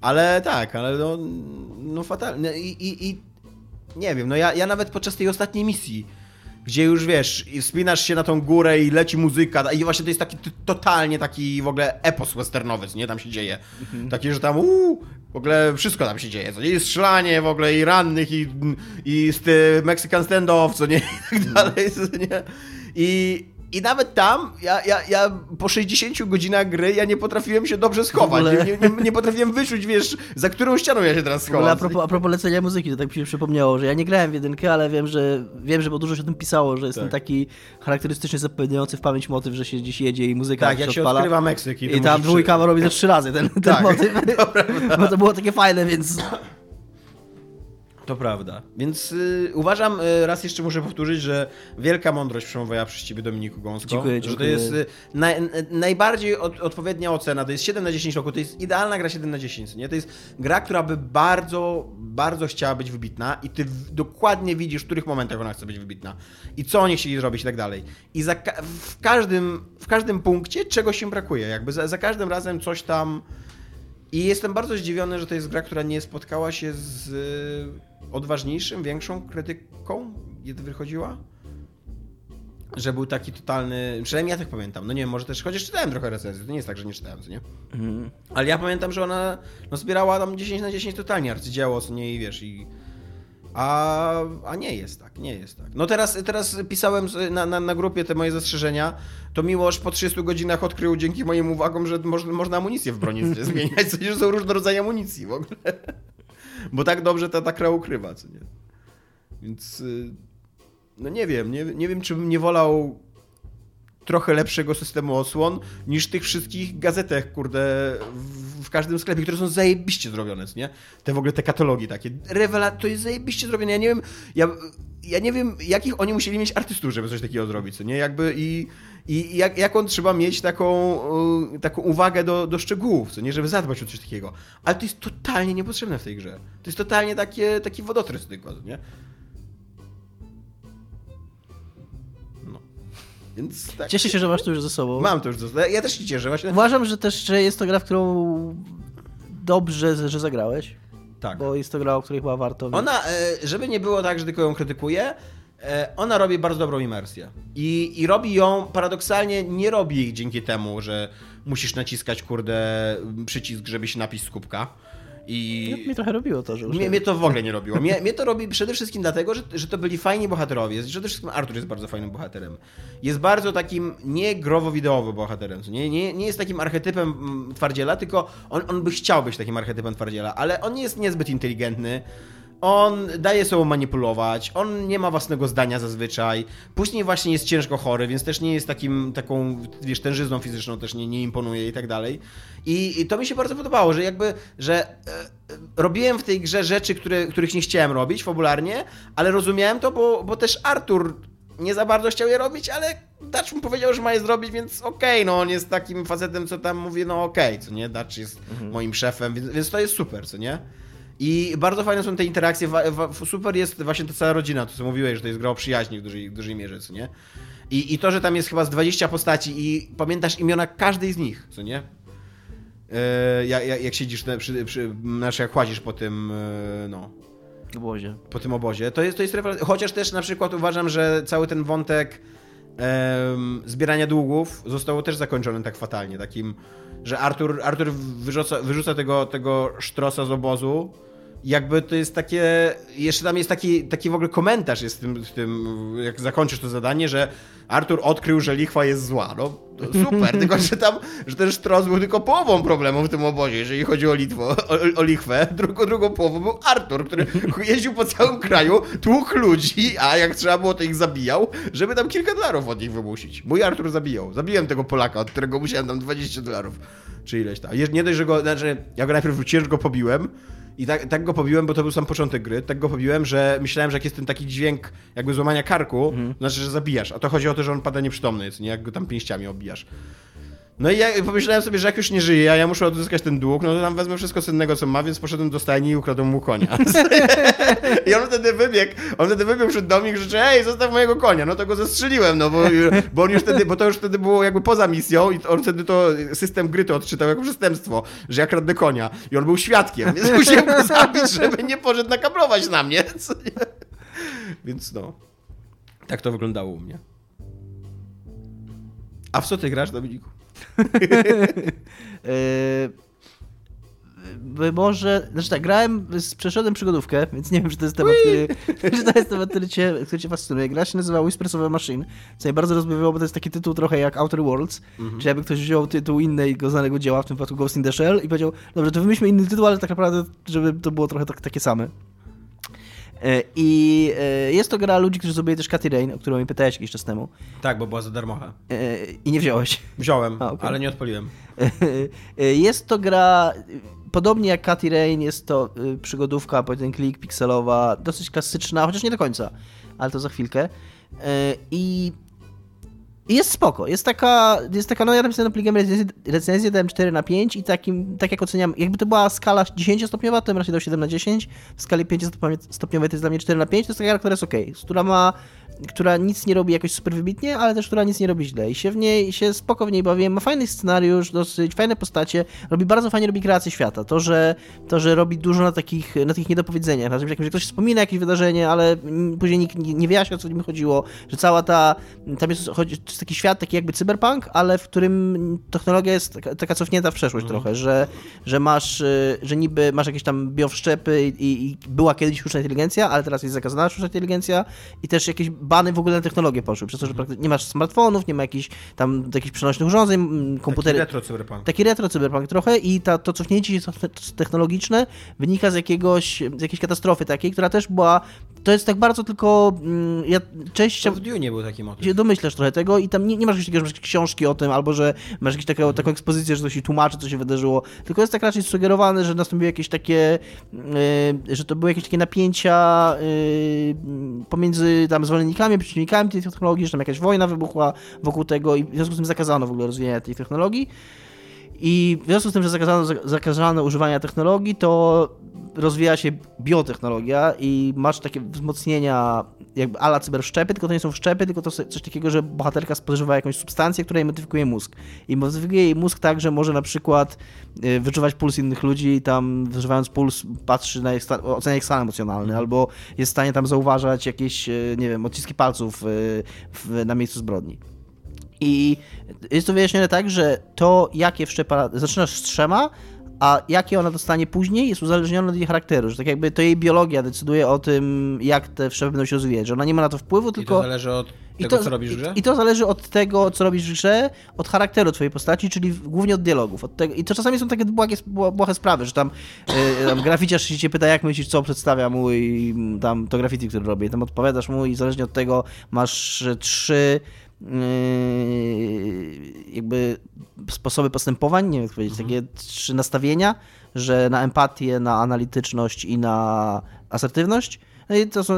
Ale tak, ale no, no fatalne. I, i, I nie wiem, no ja, ja nawet podczas tej ostatniej misji, gdzie już wiesz, i wspinasz się na tą górę i leci muzyka, i właśnie to jest taki totalnie taki w ogóle epos westernowy, co nie? Tam się dzieje. Takie, że tam uuu, w ogóle wszystko tam się dzieje, co nie? I strzelanie w ogóle, i rannych, i, i Mexican standoff, co nie? I tak dalej, co nie? I, i nawet tam, ja, ja, ja po 60 godzinach gry, ja nie potrafiłem się dobrze schować. ogóle- Nie, nie, nie potrafiłem wyczuć, wiesz, za którą ścianą ja się teraz ogóle a schowam. propos, a propos lecenia muzyki, to tak mi się przypomniało, że ja nie grałem w jedynkę, ale wiem, że wiem, że bo dużo się o tym pisało, że jest Tak. ten taki charakterystyczny, zapowiadający w pamięć motyw, że się gdzieś jedzie i muzyka Tak, jak się odpala. odkrywa Meksyk. I to tam musisz- dwójka robi to trzy razy ten, ten Tak, motyw. (laughs) Bo to było takie fajne, więc To prawda. Więc y, uważam, y, raz jeszcze muszę powtórzyć, że wielka mądrość przemawia przez ciebie Dominiku Gąsko. Dziękuję, Że to dziękuję. jest y, naj, n- najbardziej od, odpowiednia ocena. To jest 7 na 10 roku. To jest idealna gra 7 na 10. Nie? To jest gra, która by bardzo, bardzo chciała być wybitna i ty w, dokładnie widzisz, w których momentach ona chce być wybitna. I co oni chcieli zrobić i tak dalej. I za, w, każdym, w każdym punkcie czegoś im brakuje. Jakby za, za każdym razem coś tam... I jestem bardzo zdziwiony, że to jest gra, która nie spotkała się z odważniejszym, większą krytyką, wychodziła. Że był taki totalny. Przynajmniej ja tak pamiętam. No nie wiem, może też. Chociaż czytałem trochę recenzji. To nie jest tak, że nie czytałem, co nie? Ale ja pamiętam, że ona no, zbierała tam 10 na 10 totalnie arcydzieło, co nie i wiesz. I... A, a nie jest tak, nie jest tak. No teraz, teraz pisałem na, na, na grupie te moje zastrzeżenia, to Miłosz po 30 godzinach odkrył dzięki moim uwagom, że można, można amunicję w broni (laughs) zmieniać, że są różne rodzaje amunicji w ogóle. Bo tak dobrze ta, ta ukrywa, co nie. Więc y, no nie wiem, nie, nie wiem, czy bym nie wolał trochę lepszego systemu osłon niż tych wszystkich gazetek, kurde, w, w każdym sklepie, które są zajebiście zrobione, nie? Te w ogóle te katalogi takie. Rewela to jest zajebiście zrobione. Ja nie wiem, ja, ja nie wiem, jakich oni musieli mieć artystów, żeby coś takiego zrobić, co nie? Jakby i, i jak, jaką trzeba mieć taką, y, taką uwagę do, do szczegółów, co nie? Żeby zadbać o coś takiego. Ale to jest totalnie niepotrzebne w tej grze. To jest totalnie takie, taki wodotrys tylko, nie? Więc tak. cieszę się, że masz to już ze sobą. Mam to już. zostało. Ja też się cieszę, właśnie. Uważam, że też że jest to gra, w którą dobrze, że zagrałeś, Tak. bo jest to gra, o której chyba warto... Ona, e, żeby nie było tak, że tylko ją krytykuję, e, ona robi bardzo dobrą imersję. I, I robi ją, paradoksalnie nie robi jej dzięki temu, że musisz naciskać, kurde, przycisk, żeby się napić z kubka. I... Mnie trochę robiło to, że... Mnie, mnie to w ogóle nie robiło. Mnie, mnie to robi przede wszystkim dlatego, że, że to byli fajni bohaterowie. Przede wszystkim Arthur jest bardzo fajnym bohaterem. Jest bardzo takim nie growo-wideowym bohaterem. Nie, nie, nie jest takim archetypem mm, twardziela, tylko on, on by chciał być takim archetypem twardziela, ale on nie jest niezbyt inteligentny. On daje sobą manipulować, on nie ma własnego zdania zazwyczaj. Później właśnie jest ciężko chory, więc też nie jest takim, taką, wiesz, tężyzną fizyczną też nie, nie imponuje i tak dalej. I, I to mi się bardzo podobało, że jakby, że e, e, robiłem w tej grze rzeczy, które, których nie chciałem robić fabularnie, ale rozumiałem to, bo, bo też Artur nie za bardzo chciał je robić, ale Dutch mu powiedział, że ma je zrobić, więc okej, no on jest takim facetem, co tam mówi, no okej, co nie, Dutch jest moim szefem, więc, więc to jest super, co nie? I bardzo fajne są te interakcje, super jest właśnie ta cała rodzina, to co mówiłeś, że to jest gra o przyjaźni w dużej, w dużej mierze, co nie? I, I to, że tam jest chyba z 20 postaci i pamiętasz imiona każdej z nich, co nie? E, jak, jak, siedzisz, na, przy, przy, znaczy jak łazisz po tym, e, no, obozie. po tym obozie. To jest, to jest rewelacja. Chociaż też na przykład uważam, że cały ten wątek zbierania długów został też zakończony tak fatalnie. Takim, że Artur, Artur wyrzuca, wyrzuca tego, tego sztrosa z obozu jakby to jest takie, jeszcze tam jest taki, taki w ogóle komentarz jest w tym, w tym, jak zakończysz to zadanie, że Artur odkrył, że lichwa jest zła. No (laughs) super, tylko że tam, że ten Sztros był tylko połową problemu w tym obozie, jeżeli chodzi o, Litwo, o, o lichwę. Drugą, drugą połową był Artur, który (laughs) jeździł po całym kraju, tłukł ludzi, a jak trzeba było, to ich zabijał, żeby tam kilka dolarów od nich wymusić. Mój Artur zabijał. Zabiłem tego Polaka, od którego musiałem tam 20 dolarów. Czy ileś tam. Nie dość, że go, znaczy, ja go najpierw wróciłem, go pobiłem, i tak, tak, go pobiłem, bo to był sam początek gry. Tak go pobiłem, że myślałem, że jak jest ten taki dźwięk jakby złamania karku, mhm. to znaczy, że zabijasz. A to chodzi o to, że on pada nieprzytomny, jest, nie? Jak go tam pięściami obijasz. No i ja pomyślałem sobie, że jak już nie żyje, a ja muszę odzyskać ten dług, no to tam wezmę wszystko cennego, co ma, więc poszedłem do stajni i ukradłem mu konia. (laughs) I on wtedy wybiegł, on wtedy wybiegł przed dom i krzyczy, ej, zostaw mojego konia. No to go zestrzeliłem, no bo, bo on już wtedy, bo to już wtedy było jakby poza misją i on wtedy to, system gry to odczytał jako przestępstwo, że ja kradnę konia. I on był świadkiem, więc (laughs) musiałem go zabić, żeby nie poszedł nakablować na mnie. (laughs) Więc no, tak to wyglądało u mnie. A w co ty grasz, Dominiku? (laughs) Yy, może, znaczy tak, grałem, przeszedłem przygodówkę, więc nie wiem, czy to jest temat, który, czy to jest temat, który cię, który cię fascynuje. Gra się nazywa Whispersowe Machine, co mnie bardzo rozbawiło, bo to jest taki tytuł trochę jak Outer Worlds, mhm. czyli jakby ktoś wziął tytuł innego znanego dzieła, w tym przypadku Ghost in the Shell i powiedział, dobrze, to wymyślmy inny tytuł, ale tak naprawdę, żeby to było trochę tak, takie same. E, I e, jest to gra ludzi, którzy zrobili też Cathy Rain, o którą mi pytałeś jakiś czas temu. Tak, bo była za darmocha. E, I nie wziąłeś. Wziąłem, A, okay. ale nie odpaliłem. (laughs) Jest to gra, podobnie jak Cathy Rain, jest to przygodówka, ten klik pikselowa, dosyć klasyczna, chociaż nie do końca, ale to za chwilkę. I i jest spoko. Jest taka, jest taka no ja napisałem na pligiem recenzję, recenzję, dałem 4 na 5 i takim, tak jak oceniam, jakby to była skala 10-stopniowa, to bym raczej dał 7 na 10. W skali 5-stopniowej to jest dla mnie 4 na 5, to jest taka gra, która jest ok, która ma która nic nie robi jakoś super wybitnie, ale też która nic nie robi źle. I się w niej, się spoko w niej bawiłem. Ma fajny scenariusz, dosyć fajne postacie, robi bardzo fajnie robi kreację świata. To, że, to, że robi dużo na takich, na takich niedopowiedzeniach, na tym, że ktoś wspomina jakieś wydarzenie, ale później nikt nie, nie wyjaśnia, o co nim chodziło, że cała ta, tam jest, chodzi, jest taki świat, taki jakby cyberpunk, ale w którym technologia jest taka, taka cofnięta w przeszłość mhm. trochę, że, że masz, y, że niby masz jakieś tam biowszczepy i, i była kiedyś sztuczna inteligencja, ale teraz jest zakazana sztuczna inteligencja i też jakieś bany w ogóle na technologię poszły, przez to, że mhm. nie masz smartfonów, nie ma jakichś tam jakichś przenośnych urządzeń, komputery. Taki retro cyberpunk. Taki retro cyberpunk trochę i ta, to cofnięcie się technologiczne wynika z jakiegoś, z jakiejś katastrofy takiej, która też była, to jest tak bardzo tylko, mm, ja część... w Dune był taki motyw. Domyślasz trochę tego i tam nie, nie masz jakiegoś takiego, że masz książki o tym, albo że masz jakąś taką, taką ekspozycję, że to się tłumaczy, co się wydarzyło, tylko jest tak raczej sugerowane, że nastąpiły jakieś takie, yy, że to były jakieś takie napięcia yy, pomiędzy tam zwolennikami przeciwnikami, przeciwnikami tej technologii, że tam jakaś wojna wybuchła wokół tego i w związku z tym zakazano w ogóle rozwijania tej technologii. I w związku z tym, że zakazano, zakazano używania technologii, to rozwija się biotechnologia i masz takie wzmocnienia jakby ala cyberszczepy, tylko to nie są wszczepy, tylko to coś takiego, że bohaterka spożywa jakąś substancję, która jej modyfikuje mózg. I modyfikuje jej mózg tak, że może na przykład y, wyczuwać puls innych ludzi i tam wyczuwając puls patrzy na ich stan, ocenia ich stan emocjonalny, albo jest w stanie tam zauważać jakieś, y, nie wiem, odciski palców y, w, na miejscu zbrodni. I jest to wyjaśnione tak, że to, jakie wszczepa, zaczynasz z trzema, a jakie ona dostanie później jest uzależnione od jej charakteru, że tak jakby to jej biologia decyduje o tym, jak te wszczepy będą się rozwijać, że ona nie ma na to wpływu, tylko... I to zależy od tego, to, co robisz w grze? I, to zależy od tego, co robisz w grze, od charakteru twojej postaci, czyli głównie od dialogów. Od tego, I to czasami są takie błahe, błahe sprawy, że tam, yy, tam graficiarz się cię pyta, jak myślisz, co przedstawia mój tam to graffiti, które robię. I tam odpowiadasz mu i zależnie od tego masz trzy jakby sposoby postępowań, nie wiem jak powiedzieć, mhm. takie trzy nastawienia, że na empatię, na analityczność i na asertywność. No i to są,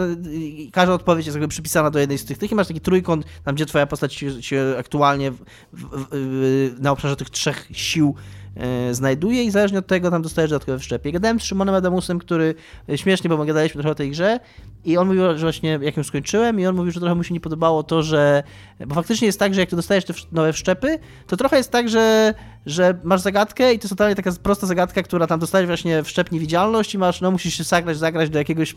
każda odpowiedź jest jakby przypisana do jednej z tych, tych i masz taki trójkąt, tam gdzie twoja postać się, się aktualnie w, w, w, na obszarze tych trzech sił znajduje i zależnie od tego tam dostajesz dodatkowe wszczepy. Gadałem z Szymonem Adamusem, który e, śmiesznie, bo my gadaliśmy trochę o tej grze i on mówił, że właśnie jak ją skończyłem i on mówił, że trochę mu się nie podobało to, że bo faktycznie jest tak, że jak ty dostajesz te nowe wszczepy, to trochę jest tak, że, że masz zagadkę i to jest totalnie taka prosta zagadka, która tam dostajesz właśnie wszczep niewidzialność i masz, no musisz się zagrać, zagrać do jakiegoś,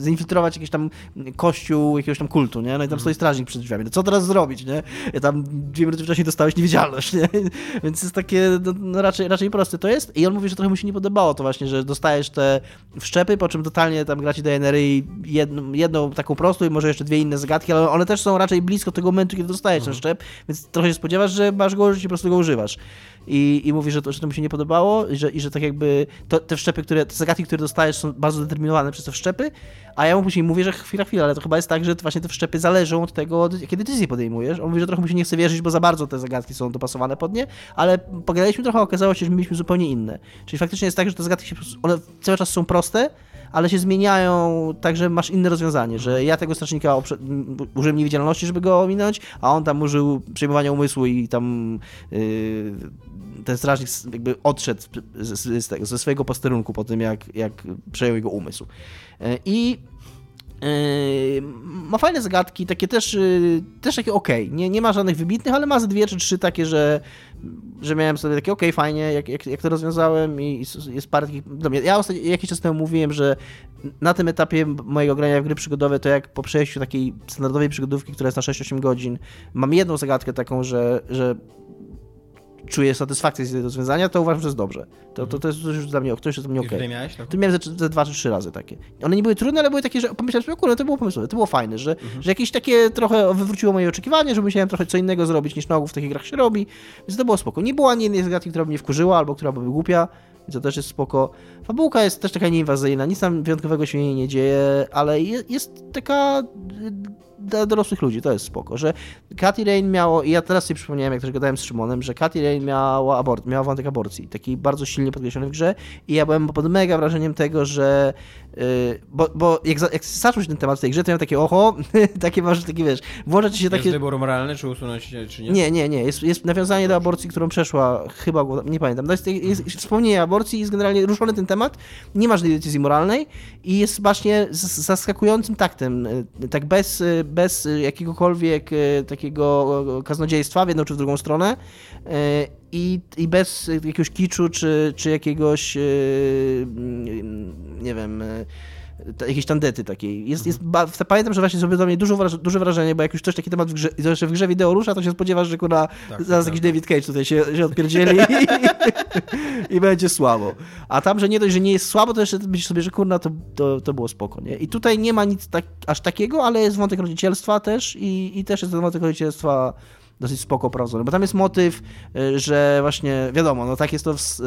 zinfiltrować jakiś tam kościół, jakiegoś tam kultu, nie? No i tam stoi strażnik przed drzwiami. No co teraz zrobić, nie? I tam dwie minuty wcześniej dostałeś niewidzialność, nie? (laughs) Więc jest takie, no, no raczej, raczej proste to jest. I on mówi, że trochę mu się nie podobało to właśnie, że dostajesz te wszczepy, po czym totalnie tam gracie DNR i jedną, jedną taką prostą i może jeszcze dwie inne zagadki, ale one też są raczej blisko tego momentu, kiedy dostajesz mhm. ten szczep, więc trochę się spodziewasz, że masz go użyć i po prostu go używasz. I, i mówi, że to, że to mu się nie podobało i że, i że tak jakby to, te wszczepy, które, te zagadki, które dostajesz są bardzo determinowane przez te wszczepy, a ja mu później mówię, że chwila, chwila, ale to chyba jest tak, że właśnie te wszczepy zależą od tego, jakie decyzje podejmujesz. On mówi, że trochę mu się nie chce wierzyć, bo za bardzo te zagadki są dopasowane pod nie, ale pogadaliśmy trochę, okazało się, że mieliśmy zupełnie inne. Czyli faktycznie jest tak, że te zagadki się, one cały czas są proste, ale się zmieniają tak, że masz inne rozwiązanie, że ja tego strażnika użyłem niewidzialności, żeby go ominąć, a on tam użył przejmowania umysłu i tam yy, ten strażnik jakby odszedł z, z, z, ze swojego posterunku po tym, jak, jak przejął jego umysł. Yy, I Yy, ma fajne zagadki, takie też, yy, też takie ok. Nie, nie ma żadnych wybitnych, ale ma ze dwie czy trzy takie, że, że miałem sobie takie ok, fajnie, jak, jak, jak to rozwiązałem i jest parę takich... Ja ostatnio, jakiś czas temu mówiłem, że na tym etapie mojego grania w gry przygodowe, to jak po przejściu takiej standardowej przygodówki, która jest na 6-8 godzin, mam jedną zagadkę taką, że, że czuję satysfakcję z tego rozwiązania, to uważam, że jest dobrze. To, to, to jest już dla mnie, to już jest dla mnie okej. Okay. miałeś? To miałem ze, ze dwa czy trzy razy takie. One nie były trudne, ale były takie, że pomyślałem sobie, kurde, to było pomysłowe, to było fajne, że, mhm. że jakieś takie trochę wywróciło moje oczekiwania, że musiałem trochę co innego zrobić niż na ogół w takich grach się robi, więc to było spoko. Nie była ani jednej zagadki, która by mnie wkurzyła, albo która by była głupia, więc to też jest spoko. Fabułka jest też taka nieinwazyjna, nic tam wyjątkowego się nie dzieje, ale jest taka dla dorosłych ludzi, to jest spoko, że Katy Rain miało, i ja teraz sobie przypomniałem, jak też gadałem z Szymonem, że Katy Rain miała, abort, miała wątek aborcji, taki bardzo silnie podkreślony w grze i ja byłem pod mega wrażeniem tego, że bo, bo jak, jak zaczął się ten temat w tej grze, to miałem takie oho, (laughs) takie masz, takie wiesz, włącza ci się takie... Jest wybór moralny, czy usunąć, czy nie? Nie, nie, nie, jest, jest nawiązanie do aborcji, którą przeszła, chyba, nie pamiętam, jest, jest wspomnienie aborcji, jest generalnie ruszony ten temat, nie masz decyzji moralnej i jest właśnie z zaskakującym taktem, y, tak bez, y, bez jakiegokolwiek takiego kaznodziejstwa w jedną czy w drugą stronę i, i bez jakiegoś kiczu czy, czy jakiegoś nie wiem jakieś tandety takiej. Jest, jest, pamiętam, że właśnie zrobiło to mnie duże, duże wrażenie, bo jak już coś taki temat w grze, w grze wideo rusza, to się spodziewasz, że kurwa tak, zaraz tak, jakiś tak. David Cage tutaj się, się odpierdzieli i, i, będzie słabo. A tam, że nie dość, że nie jest słabo, to jeszcze myślisz sobie, że kurna, to, to, to było spoko, nie? I tutaj nie ma nic tak, aż takiego, ale jest wątek rodzicielstwa też i, i też jest ten wątek rodzicielstwa dosyć spoko prowadzony, bo tam jest motyw, y, że właśnie, wiadomo, no tak jest to w,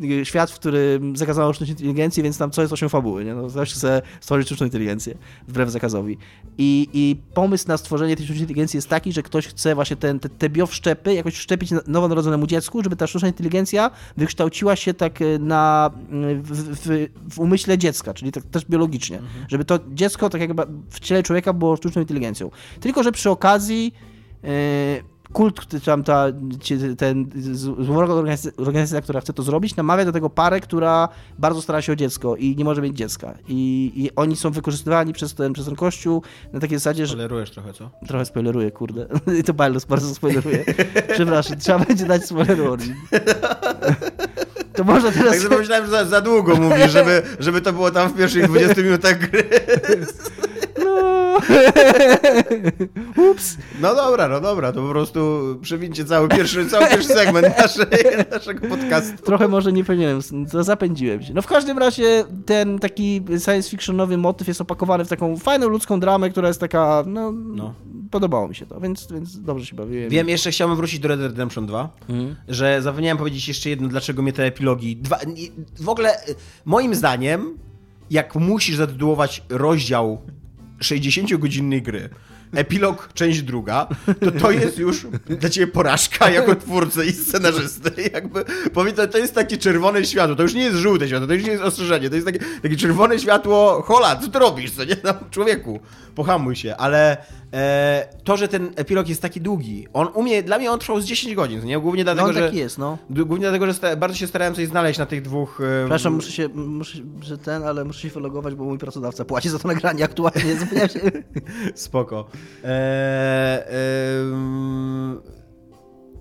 y, świat, w którym zakazano sztucznej inteligencji, więc tam co jest osiem fabuły, nie? No ktoś chce stworzyć sztuczną inteligencję, wbrew zakazowi. I, I pomysł na stworzenie tej sztucznej inteligencji jest taki, że ktoś chce właśnie ten, te, te biowszczepy jakoś wszczepić nowonarodzonemu dziecku, żeby ta sztuczna inteligencja wykształciła się tak y, na, w, w, w umyśle dziecka, czyli tak też biologicznie, mhm. żeby to dziecko tak jakby w ciele człowieka było sztuczną inteligencją. Tylko, że przy okazji kult, tam ta, ten złomroga organizacja, która chce to zrobić, namawia do tego parę, która bardzo stara się o dziecko i nie może mieć dziecka. I, i oni są wykorzystywani przez ten, przez ten kościół na takiej zasadzie, że... Spoilerujesz trochę, co? Trochę spoileruję, kurde. (laughs) I to bardzo, bardzo spoileruję. (laughs) Przepraszam, trzeba będzie dać spoiler origin. (laughs) To można teraz... Tak sobie myślałem, że za, za długo mówisz, żeby, żeby to było tam w pierwszych 20 minutach gry. (laughs) Ups. No dobra, no dobra, to po prostu przewincie cały pierwszy, cały pierwszy segment naszej, (laughs) naszego podcastu. Trochę może nie powinienem, to zapędziłem się. No w każdym razie ten taki science fictionowy motyw jest opakowany w taką fajną ludzką dramę, która jest taka, no, no. podobało mi się to, więc, więc dobrze się bawiłem. Wiem, jeszcze chciałbym wrócić do Red Dead Redemption 2, mhm. że zapomniałem powiedzieć jeszcze jedno, dlaczego mnie te epilogi, dwa, w ogóle moim zdaniem, jak musisz zatytułować rozdział 60-godzinnej gry, epilog, część druga, to to jest już dla ciebie porażka jako twórcy i scenarzysty. Jakby, to, to jest takie czerwone światło, to już nie jest żółte światło, to już nie jest ostrzeżenie, to jest takie, takie czerwone światło, hola, co ty robisz, co nie? No, człowieku, pohamuj się, ale e, to, że ten epilog jest taki długi, on umie, dla mnie on trwał z 10 godzin, nie? Głównie dlatego, no, że... taki jest, no. Głównie dlatego, że bardzo się starałem coś znaleźć na tych dwóch... E, Przepraszam, muszę się, muszę, że ten, ale muszę się wylogować, bo mój pracodawca płaci za to nagranie aktualnie. (laughs) Spoko. Eee,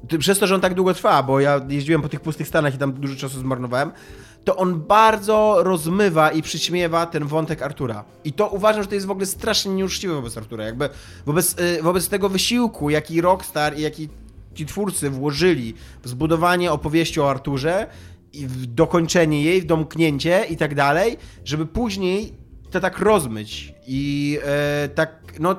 e, przez to, że on tak długo trwa, bo ja jeździłem po tych pustych stanach i tam dużo czasu zmarnowałem, to on bardzo rozmywa i przyćmiewa ten wątek Artura. I to uważam, że to jest w ogóle strasznie nieuczciwe wobec Artura. Jakby wobec, y, wobec tego wysiłku, jaki Rockstar i jaki ci twórcy włożyli w zbudowanie opowieści o Arturze i w dokończenie jej, w domknięcie i tak dalej, żeby później to tak rozmyć i e, tak, no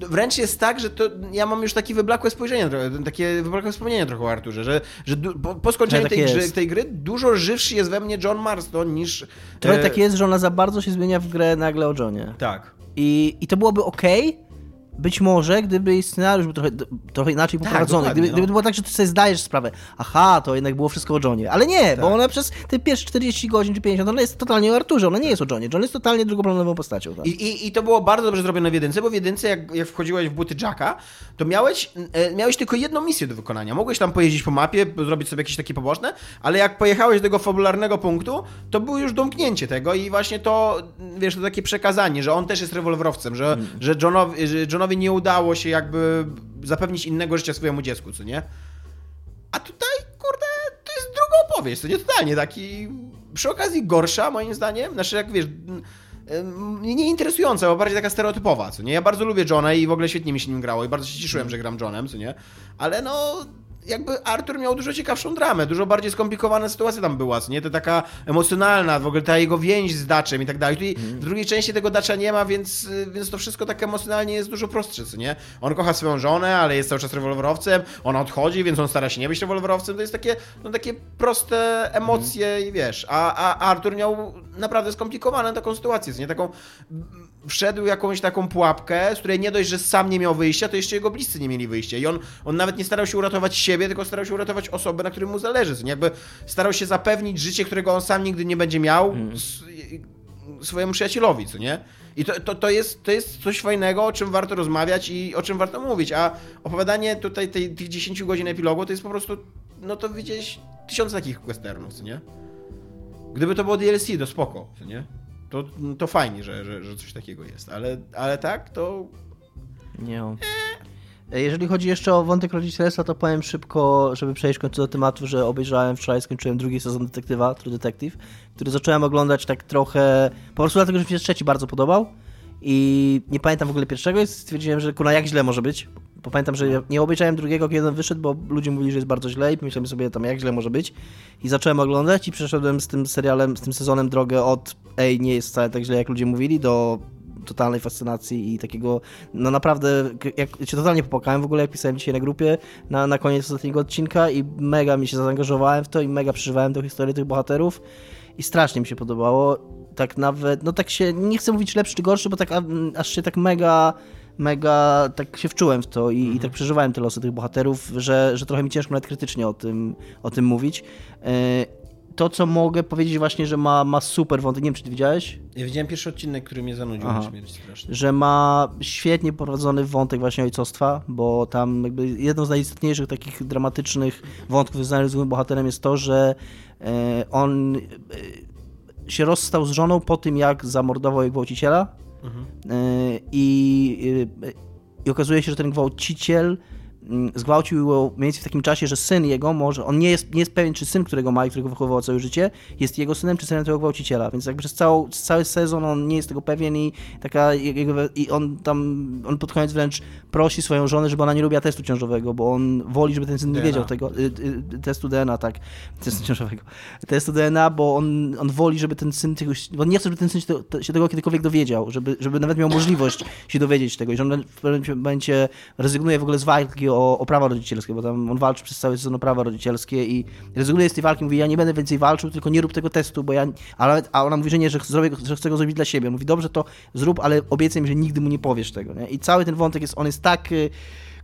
wręcz jest tak, że to ja mam już takie wyblakłe spojrzenie, takie wyblakłe wspomnienie trochę o Arturze, że, że po, po skończeniu tak tej, gry, tej gry dużo żywszy jest we mnie John Marston niż... Trochę e, tak jest, że ona za bardzo się zmienia w grę nagle o Johnie. Tak. I, i to byłoby ok, być może, gdyby scenariusz był trochę, trochę inaczej Tak, poprowadzony. gdyby, no. gdyby było tak, że ty sobie zdajesz sprawę, aha, to jednak było wszystko o Johnie. Ale nie, bo Tak. ona przez te pierwsze 40 godzin czy 50, ona jest totalnie o Arturze, ona nie jest o Johnie. John jest totalnie drugoplanową postacią. Tam. I, i, I to było bardzo dobrze zrobione w jedynce, bo w jedynce, jak, jak wchodziłeś w buty Jacka, to miałeś, e, miałeś tylko jedną misję do wykonania. Mogłeś tam pojeździć po mapie, zrobić sobie jakieś takie poboczne, ale jak pojechałeś do tego fabularnego punktu, to było już domknięcie tego i właśnie to, wiesz, to takie przekazanie, że on też jest rewolwerowcem, że, że, Johnowi, że Johnowi nie udało się jakby zapewnić innego życia swojemu dziecku, co nie? A tutaj, kurde, to jest druga opowieść, to nie totalnie taki, przy okazji gorsza moim zdaniem, znaczy jak wiesz, nie interesująca, bo bardziej taka stereotypowa, co nie? Ja bardzo lubię Johna i w ogóle świetnie mi się nim grało i bardzo się cieszyłem, że gram Johnem, co nie? Ale no, jakby Arthur miał dużo ciekawszą dramę, dużo bardziej skomplikowana sytuacja tam była, co nie? To taka emocjonalna, w ogóle ta jego więź z Daczem i tak dalej. Tutaj w drugiej części tego Dacza nie ma, więc, więc to wszystko tak emocjonalnie jest dużo prostsze, co nie? On kocha swoją żonę, ale jest cały czas rewolwerowcem, ona odchodzi, więc on stara się nie być rewolwerowcem, to jest takie, no takie proste emocje i wiesz, a, a Arthur miał naprawdę skomplikowaną taką sytuację, co nie? Taką, wszedł jakąś taką pułapkę, z której nie dość, że sam nie miał wyjścia, to jeszcze jego bliscy nie mieli wyjścia i on, on nawet nie starał się uratować siebie, tylko starał się uratować osobę, na którym mu zależy, co nie? Jakby starał się zapewnić życie, którego on sam nigdy nie będzie miał s- swojemu przyjacielowi, co nie? I to, to, to, jest, to jest coś fajnego, o czym warto rozmawiać i o czym warto mówić, a opowiadanie tutaj tej, tych 10 godzin epilogu to jest po prostu, no to widzieć tysiąc takich westernów, co nie? Gdyby to było DLC, to spoko, co nie? To, to fajnie, że, że, że coś takiego jest, ale, ale tak, to Nie. E, Jeżeli chodzi jeszcze o wątek rodzicielstwa, to powiem szybko, żeby przejść w końcu do tematu, że obejrzałem wczoraj, skończyłem drugi sezon Detektywa, True Detective, który zacząłem oglądać tak trochę, po prostu dlatego, że mi się trzeci bardzo podobał i nie pamiętam w ogóle pierwszego i stwierdziłem, że kurna, jak źle może być. Bo pamiętam, że nie obejrzałem drugiego, kiedy jeden wyszedł, bo ludzie mówili, że jest bardzo źle i pomyślałem sobie tam, jak źle może być. I zacząłem oglądać i przeszedłem z tym serialem, z tym sezonem drogę od ej, nie jest wcale tak źle, jak ludzie mówili, do totalnej fascynacji i takiego, no naprawdę, jak się totalnie popłakałem w ogóle, jak pisałem dzisiaj na grupie, na, na koniec ostatniego odcinka i mega mi się zaangażowałem w to i mega przeżywałem tę historię tych bohaterów i strasznie mi się podobało. Tak nawet, no tak się, nie chcę mówić lepszy czy gorszy, bo tak aż się tak mega mega tak się wczułem w to i, i tak przeżywałem te losy tych bohaterów, że, że trochę mi ciężko nawet krytycznie o tym, o tym mówić. E, To, co mogę powiedzieć właśnie, że ma, ma super wątek, nie wiem, czy ty widziałeś? ja widziałem pierwszy odcinek, który mnie zanudził Aha. na śmierć strasznie. że ma świetnie prowadzony wątek właśnie ojcostwa, bo tam jakby jedną z najistotniejszych takich dramatycznych wątków związanych z głównym bohaterem jest to, że e, on e, się rozstał z żoną po tym, jak zamordował jej gwałciciela Mhm. E, i, e, i okazuje się, że ten gwałciciel zgwałcił ją mniej więcej w takim czasie, że syn jego może, on nie jest, nie jest pewien, czy syn, którego ma i którego wychowywał całe życie, jest jego synem, czy synem tego gwałciciela, więc jakby przez całą, cały sezon on nie jest tego pewien i taka jego, i on tam, on pod koniec wręcz prosi swoją żonę, żeby ona nie lubiła testu ciążowego, bo on woli, żeby ten syn nie wiedział tego, y, y, testu DNA, tak, testu ciążowego, testu DNA, bo on, on woli, żeby ten syn tego, bo on nie chce, żeby ten syn się, to, się tego kiedykolwiek dowiedział, żeby, żeby nawet miał możliwość się dowiedzieć tego. I że on w pewnym momencie rezygnuje w ogóle z walki o, o prawa rodzicielskie, bo tam on walczy przez cały sezon o prawa rodzicielskie i rezygnuje z tej walki, mówi, ja nie będę więcej walczył, tylko nie rób tego testu, bo ja, ale, a ona mówi, że nie, że, zrobię, że chce go zrobić dla siebie. On mówi, dobrze, to zrób, ale obiecaj mi, że nigdy mu nie powiesz tego, nie? I cały ten wątek jest, on jest tak... y,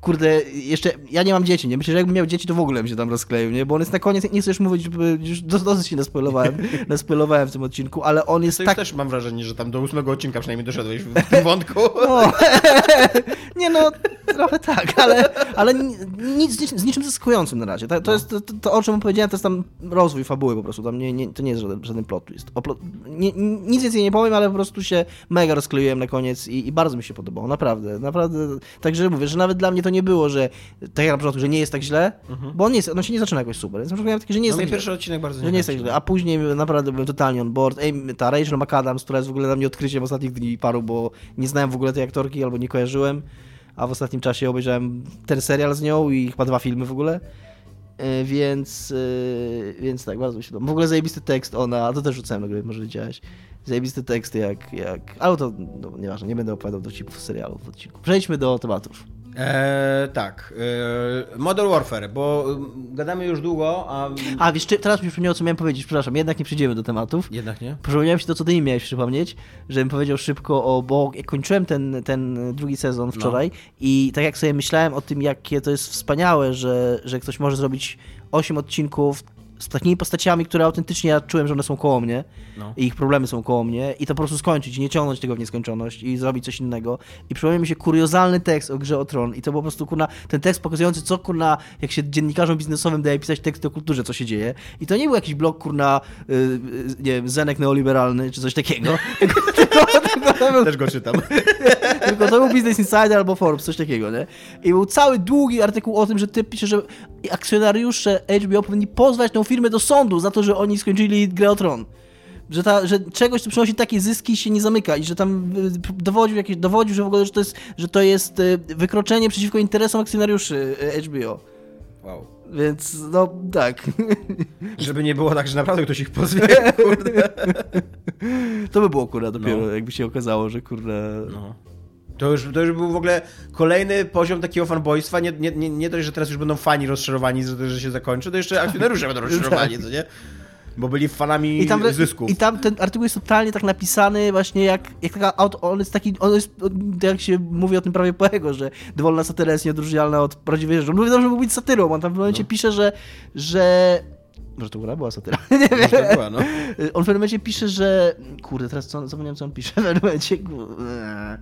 Kurde, jeszcze ja nie mam dzieci, nie? Myślę, że jakbym miał dzieci, to w ogóle bym się tam rozkleił, nie? Bo on jest na koniec, nie chcę już mówić, żeby już dos- dosyć się naspoilowałem, (laughs) naspoilowałem w tym odcinku, ale on jest To tak też mam wrażenie, że tam do ósmego odcinka przynajmniej doszedłeś w tym wątku. (laughs) No. (laughs) nie no, trochę tak, ale, ale ni- nic, z niczym- zaskakującym na razie. To, to jest to, to, o czym powiedziałem, to jest tam rozwój fabuły po prostu. Tam nie, nie, to nie jest żaden, żaden plot twist. Plot, nie, nic więcej nie powiem, ale po prostu się mega rozkleiłem na koniec i, i bardzo mi się podobało, naprawdę, naprawdę. Także mówię, że nawet dla mnie to nie było, że tak jak na początku, że nie jest tak źle, bo on, nie jest, on się nie zaczyna jakoś super. Więc na miałem takie, że nie No jest mnie tak źle. pierwszy odcinek bardzo Że nie jest tak źle. A później naprawdę byłem totalnie on board. Ej, ta Rachel McAdams, która jest w ogóle dla mnie odkryciem ostatnich dni paru, bo nie znałem w ogóle tej aktorki albo nie kojarzyłem. a w ostatnim czasie obejrzałem ten serial z nią i chyba dwa filmy w ogóle. E, Więc, e, więc tak, bardzo mi się podoba. W ogóle zajebisty tekst ona, a to też rzucałem na grę, może widziałeś. Zajebisty tekst jak, jak... Ale to, no, nieważne, nie będę opowiadał dowcipów serialu w odcinku. Przejdźmy do tematów. Eee, tak. Eee, Modern Warfare, bo mm, gadamy już długo, a... A, wiesz, czy- teraz mi przypomniało, co miałem powiedzieć, przepraszam, jednak nie przejdziemy do tematów. Jednak nie? Przypomniałem się to, co ty mi miałeś przypomnieć, żebym powiedział szybko o, bo kończyłem ten, ten drugi sezon wczoraj i tak jak sobie myślałem o tym, jakie to jest wspaniałe, że, że ktoś może zrobić 8 odcinków z takimi postaciami, które autentycznie ja czułem, że one są koło mnie No. i ich problemy są koło mnie i to po prostu skończyć, nie ciągnąć tego w nieskończoność i zrobić coś innego. I przypomniał mi się kuriozalny tekst o grze o Tron i to po prostu kurna, ten tekst pokazujący co kurna, jak się dziennikarzom biznesowym daje pisać teksty o kulturze, co się dzieje. I to nie był jakiś blog kurna, y, y, nie wiem, zenek neoliberalny czy coś takiego, tylko, (laughs) tylko, tylko, Też go czytam. (laughs) tylko to był Business Insider albo Forbes, coś takiego, nie? I był cały długi artykuł o tym, że ty pisze, że akcjonariusze HBO powinni pozwać tą firmę do sądu za to, że oni skończyli grę o Tron. Że, ta, że czegoś, co przynosi takie zyski się nie zamyka i że tam y, dowodził, jakieś, dowodził że w ogóle, że to jest, że to jest y, wykroczenie przeciwko interesom akcjonariuszy y, HBO. Wow. Więc no tak. (laughs) Żeby nie było tak, że naprawdę ktoś ich pozwie, (laughs) kurde. To by było kurwa dopiero, No. jakby się okazało, że kurde. No. To już, to już był w ogóle kolejny poziom takiego fanboystwa. Nie, nie, nie, nie dość, że teraz już będą fani rozczarowani, że, się zakończy, to jeszcze akcjonariusze będą (laughs) rozczarowani, co nie? Bo byli fanami I tam, zysków. I tam ten artykuł jest totalnie tak napisany właśnie jak, jak taka auto, on jest taki, on jest, jak się mówi o tym prawie poego, że dowolna satyra jest nieodróżnialna od prawdziwej rzeczy. On mówi, że mógł być satyrą, on tam w momencie No. pisze, że, że może to była, satyra, (laughs) nie wiem. To była, no. On w pewnym momencie pisze, że, kurde, teraz co, zapomniałem co on pisze, w pewnym momencie, kurde,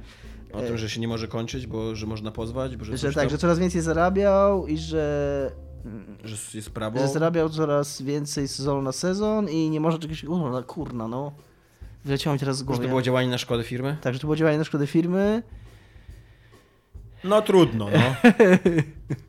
O tym, że się nie może kończyć, bo że można pozwać, bo że, że tak, tam, że coraz więcej zarabiał i że że jest prawo. że zarabiał coraz więcej sezonu na sezon i nie może czegoś, kurna, kurna, no. Wyleciało mi teraz z Że głowy. to było działanie na szkodę firmy? Tak, że to było działanie na szkodę firmy. No trudno, no. (laughs)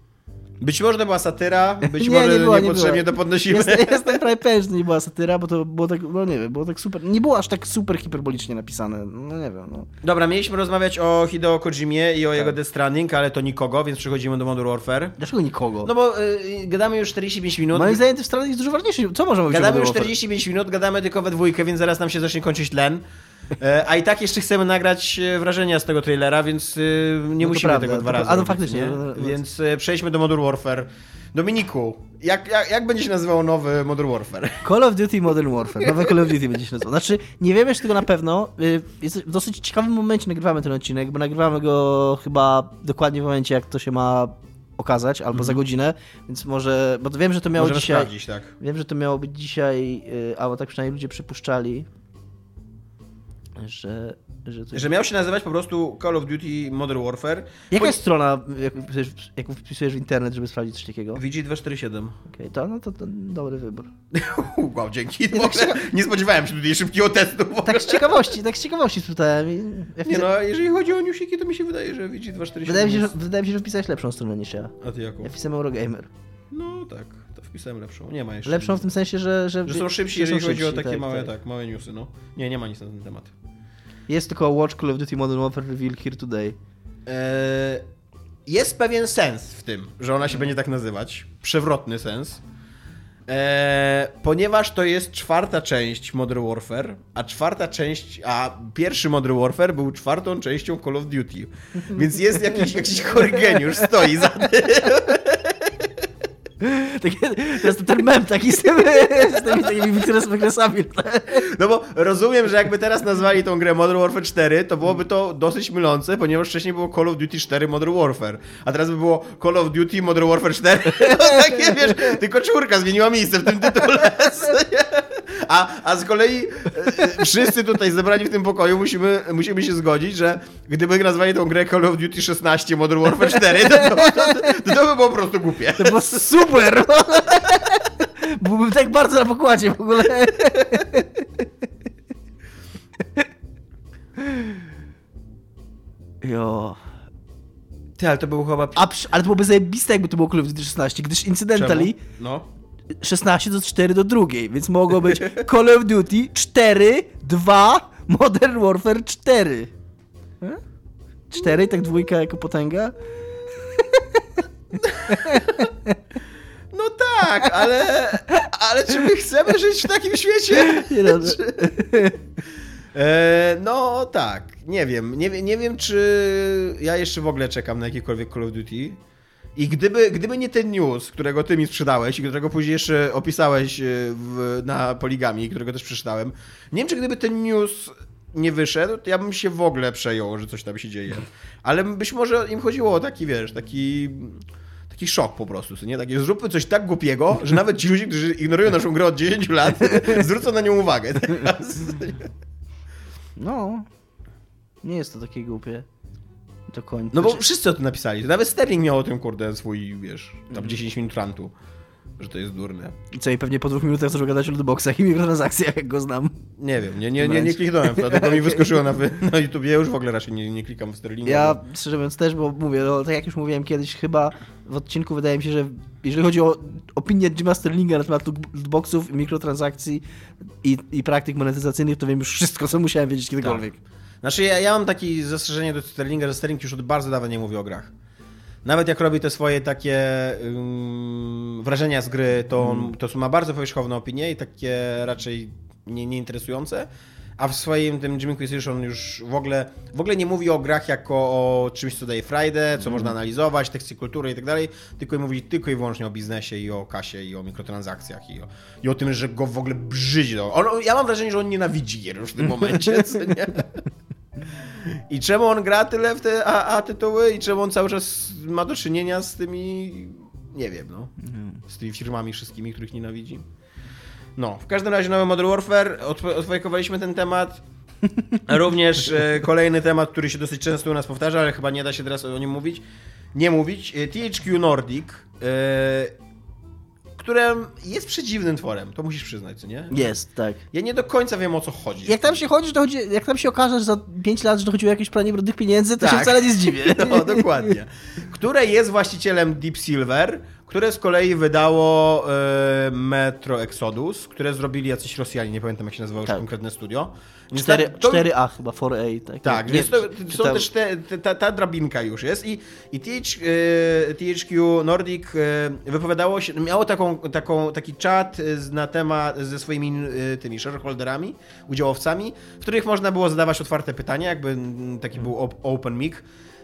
Być może to była satyra, (laughs) być Nie, może nie była, nie niepotrzebnie była. to podnosimy. (laughs) Jestem, jestem prawie pewien, że nie była satyra, bo to było tak, no nie wiem, było tak super, nie było aż tak super hiperbolicznie napisane, no nie wiem, no. Dobra, mieliśmy rozmawiać o Hideo Kojimie i o jego Death Stranding, ale to nikogo, więc przechodzimy do Modern Warfare. Dlaczego nikogo? No bo y, gadamy już 45 minut. Moim zdaniem w stronach jest dużo ważniejszy, co możemy mówić o Gadamy już Modern Warfare? 45 minut, gadamy tylko we dwójkę, więc zaraz nam się zacznie kończyć tlen. E, A i tak jeszcze chcemy nagrać e, wrażenia z tego trailera, więc y, nie to musimy prawda, tego dwa razy. a no faktycznie, nie? no, no, no. Więc e, przejdźmy do Modern Warfare. Dominiku, jak, jak, jak będzie się nazywał nowy Modern Warfare? Call of Duty Modern Warfare, nowe Call of Duty będzie się nazywał. Znaczy, nie wiemy jeszcze tego na pewno, jest w dosyć ciekawym momencie nagrywamy ten odcinek, bo nagrywamy go chyba dokładnie w momencie, jak to się ma okazać, albo za godzinę, więc może, bo wiem, że to miało Mhm. Możemy dzisiaj... tak. Wiem, że to miało być dzisiaj, albo tak przynajmniej ludzie przypuszczali, że, że to Że miał się nazywać po prostu Call of Duty Modern Warfare. Jaka jest strona, jak wpisujesz, jak wpisujesz w internet, żeby sprawdzić coś takiego? VG247. Okej, to, no to, to dobry wybór. (laughs) Wow, dzięki. W ogóle nie spodziewałem się tutaj szybkiego testu. Tak z ciekawości, tak z ciekawości spytałem. i Ja Nie no, jeżeli chodzi o newsiki, to mi się wydaje, że VG247 Wydaje mi, się, że, wydaje mi się, że wpisałeś lepszą stronę niż ja. A ty jaką? Ja wpisałem Eurogamer. No tak, to wpisałem lepszą. Nie ma jeszcze. Lepszą w tym sensie, że... Że, Że są szybsi, że są jeżeli chodzi o szybsi, takie małe, tak. małe newsy, no. Nie, nie ma nic na ten temat. Jest tylko Watch Call of Duty Modern Warfare Reveal Here Today. Eee, jest pewien sens w tym, że ona się będzie tak nazywać. Przewrotny sens. Eee, ponieważ to jest czwarta część Modern Warfare, a czwarta część, a pierwszy Modern Warfare był czwartą częścią Call of Duty. Więc jest jakiś, jakiś chorygeniusz stoi za tym. (laughs) Takie, to jest ten mem taki z, tym, z tymi takimi wykres, wykresami. No bo rozumiem, że jakby teraz nazwali tą grę Modern Warfare 4, to byłoby to dosyć mylące, ponieważ wcześniej było Call of Duty 4 Modern Warfare, a teraz by było Call of Duty Modern Warfare 4. No (laughs) takie, wiesz, tylko czwórka zmieniła miejsce w tym tytule. (laughs) A, a z kolei e, wszyscy tutaj zebrani w tym pokoju musimy, musimy się zgodzić, że gdyby nazwali tą grę Call of Duty 16 Modern Warfare 4, to to, to, to, to by było po prostu głupie. To było super! (laughs) Byłbym tak bardzo na pokładzie w ogóle. (laughs) Jo. Ty, ale to był chyba... A, przy- ale to byłoby zajebiste, jakby to było Call of Duty 16, gdyż incydentally Czemu? No. 16 do 4 do drugiej, więc mogło być Call of Duty 4, 2, Modern Warfare 4. 4 i tak dwójka jako potęga? (laughs) No tak, ale, ale czy my chcemy żyć w takim świecie? (laughs) Nie no, Czy... E, no tak, nie wiem. Nie, nie wiem, czy ja jeszcze w ogóle czekam na jakiekolwiek Call of Duty. I gdyby, gdyby nie ten news, którego ty mi sprzedałeś i którego później jeszcze opisałeś e, w, na poligami, którego też przeczytałem, nie wiem, czy gdyby ten news nie wyszedł, to ja bym się w ogóle przejął, że coś tam się dzieje. Ale być może im chodziło o taki, wiesz, taki taki szok po prostu, nie? Takie zróbmy coś tak głupiego, że nawet ci ludzie, którzy ignorują naszą grę od 10 lat, (laughs) zwrócą na nią uwagę teraz. (laughs) no. Nie jest to takie głupie. Do końca. No bo wszyscy o tym napisali. Nawet Sterling miał o tym, kurde, swój, wiesz, tam 10 minut rantu, że to jest durne. I co, i pewnie po dwóch minutach zaczął gadać o lootboxach i mikrotransakcjach, jak go znam. Nie wiem, nie, nie, nie, nie kliknąłem to, tylko mi (laughs) wyskoczyło na, na YouTube. Ja już w ogóle raczej nie, nie klikam w Sterlinga. Ja, szczerze mówiąc, też, bo mówię, no, tak jak już mówiłem kiedyś, chyba w odcinku wydaje mi się, że jeżeli chodzi o opinię Jima Sterlinga na temat loot- lootboxów, mikrotransakcji i, i praktyk monetyzacyjnych, to wiem już wszystko, co musiałem wiedzieć kiedykolwiek. Znaczy ja, ja mam takie zastrzeżenie do Sterlinga, że Sterling już od bardzo dawna nie mówi o grach. Nawet jak robi te swoje takie ym, wrażenia z gry, to, on, to ma bardzo powierzchowne opinie i takie raczej nie, nieinteresujące. A w swoim tym Jim Inquisition już w ogóle, w ogóle nie mówi o grach jako o czymś, co daje frajdę, co można analizować, teksty kultury i tak dalej, tylko mówi tylko i wyłącznie o biznesie i o kasie i o mikrotransakcjach i o, i o tym, że go w ogóle brzydzi. On, ja mam wrażenie, że on nienawidzi gier już w tym (laughs) momencie, co nie? I czemu on gra tyle w te A, A tytuły i czemu on cały czas ma do czynienia z tymi, nie wiem, no, z tymi firmami wszystkimi, których nienawidzi. No, w każdym razie nowy Modern Warfare, odfajkowaliśmy ten temat. (laughs) Również e, kolejny temat, który się dosyć często u nas powtarza, ale chyba nie da się teraz o nim mówić. Nie mówić. E, THQ Nordic, e, które jest przedziwnym tworem, to musisz przyznać, co nie? Jest, tak. Ja nie do końca wiem o co chodzi. Jak tam się chodzi, to chodzi, jak tam się okaże, że za 5 lat, że to chodziło o jakieś pranie brudnych pieniędzy, to się Tak. wcale nie zdziwię. (laughs) No, dokładnie. Które jest właścicielem Deep Silver, które z kolei wydało e, Metro Exodus, które zrobili jacyś Rosjanie, nie pamiętam jak się nazywało już Tak. konkretne studio. Więc 4, ta- to- 4A chyba, 4A. Tak, Tak, Nie- więc to, są też te, ta, ta drabinka już jest i, i TH, e, THQ Nordic e, wypowiadało się, miało taką, taką, taki czat na temat ze swoimi tymi shareholderami, udziałowcami, w których można było zadawać otwarte pytania, jakby taki był op, open mic.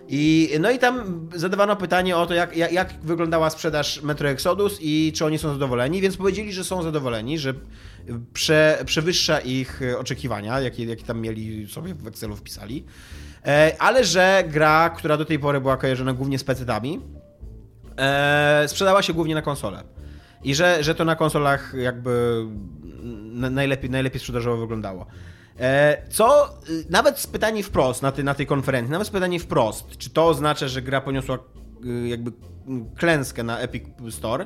I, no i tam zadawano pytanie o to, jak, jak, jak wyglądała sprzedaż Metro Exodus i czy oni są zadowoleni, więc powiedzieli, że są zadowoleni, że prze, przewyższa ich oczekiwania, jakie, jakie tam mieli sobie w Excelu wpisali, e, ale że gra, która do tej pory była kojarzona głównie z pecetami, e, sprzedała się głównie na konsole. I że, że to na konsolach jakby na- najlepiej, najlepiej sprzedażowo wyglądało. E, Co y, nawet z pytanie wprost na, tej na tej konferencji, nawet z pytanie wprost, czy to oznacza, że gra poniosła y, jakby klęskę na Epic Store.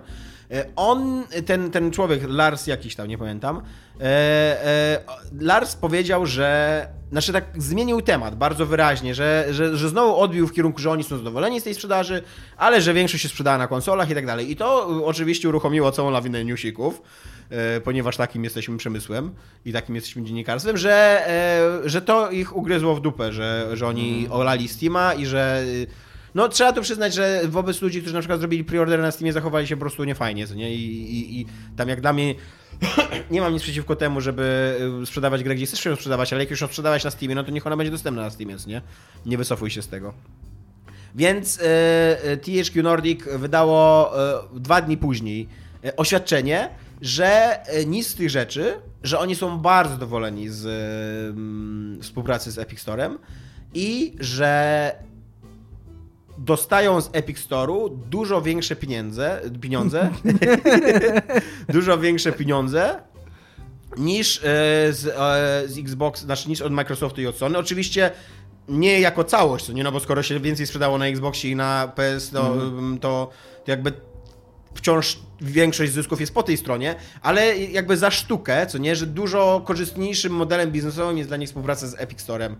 E, On, ten, ten człowiek, Lars jakiś tam, nie pamiętam, e, e, Lars powiedział, że, znaczy tak zmienił temat bardzo wyraźnie, że, że, że znowu odbił w kierunku, że oni są zadowoleni z tej sprzedaży, ale że większość się sprzedała na konsolach i tak dalej. I to oczywiście uruchomiło całą lawinę newsików, ponieważ takim jesteśmy przemysłem i takim jesteśmy dziennikarstwem, że, że to ich ugryzło w dupę, że, że oni olali Steama i że no trzeba to przyznać, że wobec ludzi, którzy na przykład zrobili preorder na Steamie, zachowali się po prostu niefajnie, co nie? I, i, i tam jak dla mnie (clears throat) nie mam nic przeciwko temu, żeby y, sprzedawać grę, gdzie chcesz ją sprzedawać, ale jak już ją sprzedawać na Steamie, no to niech ona będzie dostępna na Steamie, nie? Nie wycofuj się z tego. Więc e, e, THQ Nordic wydało e, dwa dni później e, oświadczenie, że e, nic z tych rzeczy, że oni są bardzo zadowoleni z mm, współpracy z Epic Storem i że dostają z Epic Store'u dużo większe pieniądze, pieniądze, (laughs) dużo większe pieniądze niż e, z, e, z Xbox, znaczy niż od Microsoftu i od Sony. Oczywiście nie jako całość, co nie, no bo skoro się więcej sprzedało na Xboxie i na PS, to, to, to jakby wciąż większość zysków jest po tej stronie, ale jakby za sztukę, co nie, że dużo korzystniejszym modelem biznesowym jest dla nich współpraca z Epic Storem.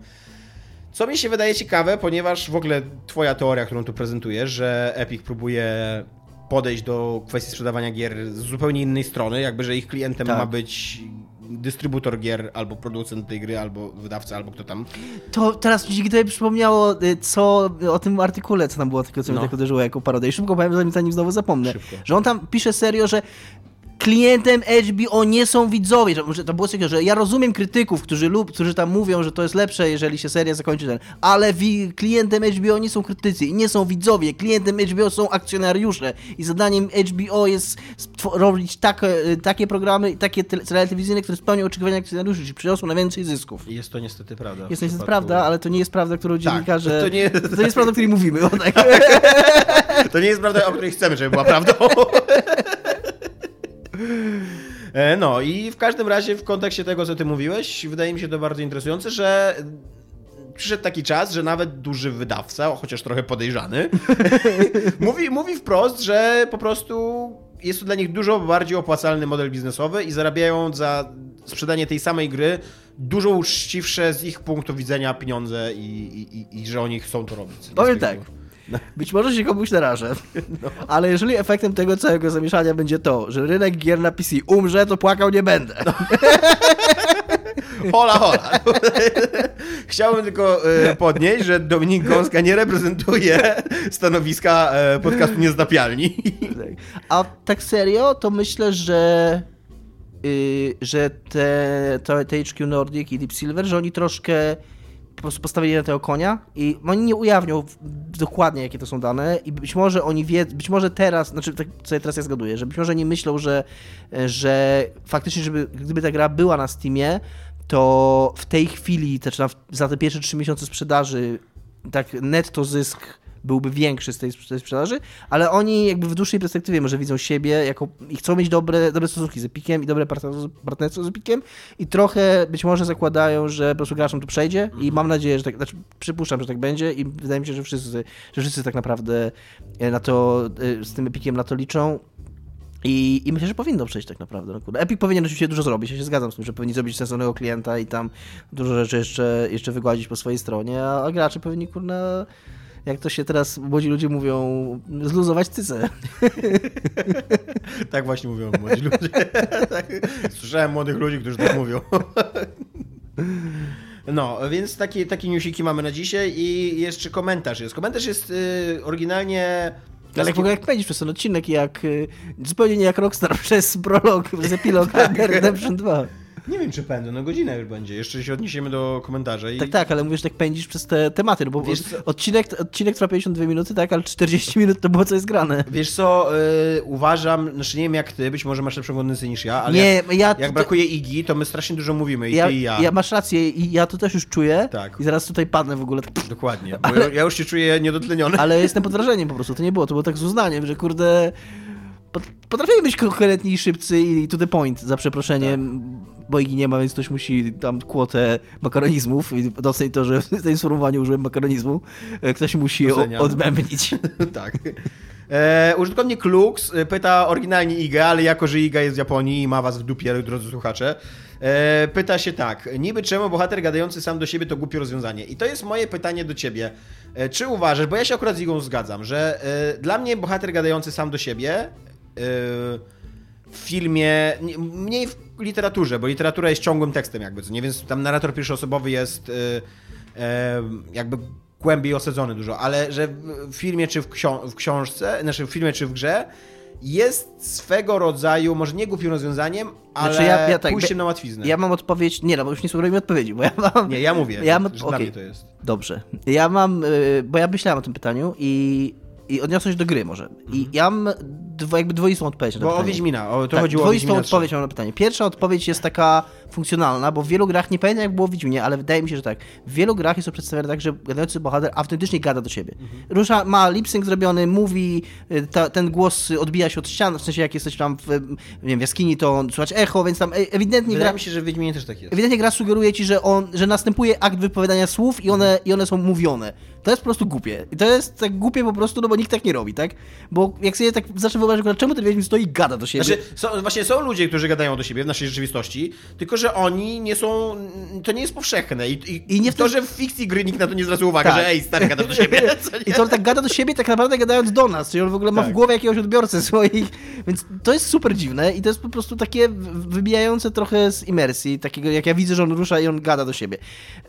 Co mi się wydaje ciekawe, ponieważ w ogóle twoja teoria, którą tu prezentujesz, że Epic próbuje podejść do kwestii sprzedawania gier z zupełnie innej strony, jakby że ich klientem Tak. ma być dystrybutor gier, albo producent tej gry, albo wydawca, albo kto tam. To teraz dzięki tobie przypomniało, y, co o tym artykule, co tam było, tylko co No. mnie tak uderzyło jako parodię. I szybko powiem, zanim, zanim znowu zapomnę. Szybko. Że on tam pisze serio, że klientem HBO nie są widzowie. Że, że to było takiego, że ja rozumiem krytyków, którzy lub, którzy tam mówią, że to jest lepsze, jeżeli się seria zakończy ten, ale wi- klientem HBO nie są krytycy i nie są widzowie. Klientem HBO są akcjonariusze i zadaniem HBO jest robić tak, e, takie programy i takie telewizyjne, które spełnią oczekiwania akcjonariuszy, czyli przyniosą na więcej zysków. I jest to niestety prawda. Jest to niestety prawda, ale to nie jest prawda, którą dziennikarze... to nie- to nie jest prawda, o której mówimy. O, tak. (laughs) To nie jest prawda, o której chcemy, żeby była prawdą. (laughs) E, No i w każdym razie w kontekście tego, co ty mówiłeś, wydaje mi się to bardzo interesujące, że przyszedł taki czas, że nawet duży wydawca, chociaż trochę podejrzany, (laughs) mówi, mówi wprost, że po prostu jest to dla nich dużo bardziej opłacalny model biznesowy i zarabiają za sprzedanie tej samej gry dużo uczciwsze z ich punktu widzenia pieniądze i, i, i, i że oni chcą to robić. Powiem tak. Być może się komuś narażę, ale jeżeli efektem tego całego zamieszania będzie to, że rynek gier na PC umrze, to płakał nie będę. Hola, hola. Chciałbym tylko e, podnieść, że Dominik Gąska nie reprezentuje stanowiska e, podcastu Niezdapialni. A tak serio, to myślę, że yy, że te, te, te HQ Nordic i Deep Silver, że oni troszkę po prostu postawili na tego konia i oni nie ujawnią dokładnie, jakie to są dane i być może oni wie, być może teraz, znaczy tak sobie teraz ja zgaduję, że być może oni myślą, że, że faktycznie, żeby, gdyby ta gra była na Steamie, to w tej chwili, znaczy na- za te pierwsze trzy miesiące sprzedaży, tak netto zysk byłby większy z tej, z tej sprzedaży, ale oni jakby w dłuższej perspektywie może widzą siebie jako, i chcą mieć dobre, dobre stosunki z Epikiem i dobre partner- partnerstwo z Epikiem i trochę być może zakładają, że po prostu graczom to przejdzie i mam nadzieję, że tak, znaczy przypuszczam, że tak będzie i wydaje mi się, że wszyscy, że wszyscy tak naprawdę e, na to, e, z tym Epikiem na to liczą. I, I myślę, że powinno przejść tak naprawdę. No, kurde. Epic powinien oczywiście dużo zrobić, ja się zgadzam z tym, że powinni zrobić sensownego klienta i tam dużo rzeczy jeszcze, jeszcze wygładzić po swojej stronie, a, a gracze powinni, kurna, jak to się teraz młodzi ludzie mówią, zluzować cycę. (laughs) Tak właśnie mówią młodzi ludzie. (laughs) Słyszałem młodych ludzi, którzy tak mówią. (laughs) No, więc takie, takie newsiki mamy na dzisiaj i jeszcze komentarz jest. Komentarz jest y, oryginalnie... Ale jak jak pędzisz przez ten odcinek, jak y, zupełnie nie jak Rockstar przez prolog, przez epilog Red Dead Redemption 2. Nie wiem, czy pędzę, no godzinę już będzie. Jeszcze się odniesiemy do komentarza. I... Tak, tak, ale mówisz, że tak pędzisz przez te tematy, no bo Wiesz co- odcinek, odcinek trwa 52 minuty, tak, ale 40 minut to było co jest grane. Wiesz co, y, uważam, znaczy nie wiem jak ty, być może masz lepszą kondycję niż ja, ale Nie, jak, ja... jak brakuje Igi, to my strasznie dużo mówimy, i ja, ty i ja. ja masz rację i ja to też już czuję Tak. i zaraz tutaj padnę w ogóle, (laughs) Dokładnie, bo ja, ja już się czuję niedotleniony. ale jestem pod wrażeniem po prostu, to nie było, to było tak z uznaniem, że kurde, potrafimy być koherentni i szybcy i to the point, za przeproszeniem, bo Igi nie ma, więc ktoś musi tam kłotę makaronizmów i doceń to, że w tym sformułowaniu użyłem makaronizmu, e, ktoś musi Doceniam. odmębnić. (laughs) tak. E, użytkownik Lux e, pyta oryginalnie Iga, ale jako, że Iga jest z Japonii i ma was w dupie, drodzy słuchacze, e, pyta się tak, niby czemu bohater gadający sam do siebie to głupie rozwiązanie? I to jest moje pytanie do ciebie. E, czy uważasz, bo ja się akurat z Igą zgadzam, że e, dla mnie bohater gadający sam do siebie w filmie, nie- mniej w literaturze, bo literatura jest ciągłym tekstem jakby, co nie? Więc tam narrator pierwszoosobowy jest e, e, jakby głębiej osadzony dużo, ale że w filmie czy w, w książce, znaczy w filmie czy w grze jest swego rodzaju, może nie głupim rozwiązaniem, ale Znaczy ja- ja tak, pójściem na łatwiznę. Ja mam odpowiedź, nie no, bo już nie sugeruję mi odpowiedzi, bo ja mam... Nie, ja mówię, Ja mam- że dla okej. mnie to jest. Dobrze. Ja mam, y, bo ja myślałem o tym pytaniu i, i odniosę się do gry może. I ja mam dwo, jakby dwoistą odpowiedź na to Bo o pytanie. Wiedźmina, o, to tak, chodziło o dwoistą Wiedźmina odpowiedź mam na pytanie. Pierwsza odpowiedź jest taka funkcjonalna, bo w wielu grach, nie pamiętam jak było w Wiedźminie, ale wydaje mi się, że tak. W wielu grach jest to przedstawione tak, że gadający bohater autentycznie gada do siebie. Mhm. Rusza, ma lip sync zrobiony, mówi, y, ta, ten głos odbija się od ścian, w sensie jak jesteś tam w, nie wiem, w jaskini, to słychać echo, więc tam e- ewidentnie gra, Wydaje mi się, że w Wiedźminie też tak jest. Ewidentnie gra sugeruje ci, że, on, że następuje akt wypowiadania słów i one, i one są mówione. To jest po prostu głupie. I to jest tak głupie po prostu, no bo nikt tak nie robi, tak? Bo jak sobie tak zacznę zauważyć, czemu ten Wiedźmin stoi i gada do siebie. Znaczy, są, właśnie są ludzie, którzy gadają do siebie w naszej rzeczywistości, tylko że oni nie są, to nie jest powszechne i, i, I nie w to, że w fikcji gry nikt na to nie zwraca uwagi, Tak. że ej, stary, gadasz do siebie? (laughs) (laughs) I to on tak gada do siebie, tak naprawdę gadając do nas, czyli on w ogóle ma w Tak. głowie jakiegoś odbiorcę (laughs) swoich, więc to jest super dziwne i to jest po prostu takie wybijające trochę z imersji, takiego jak ja widzę, że on rusza i on gada do siebie.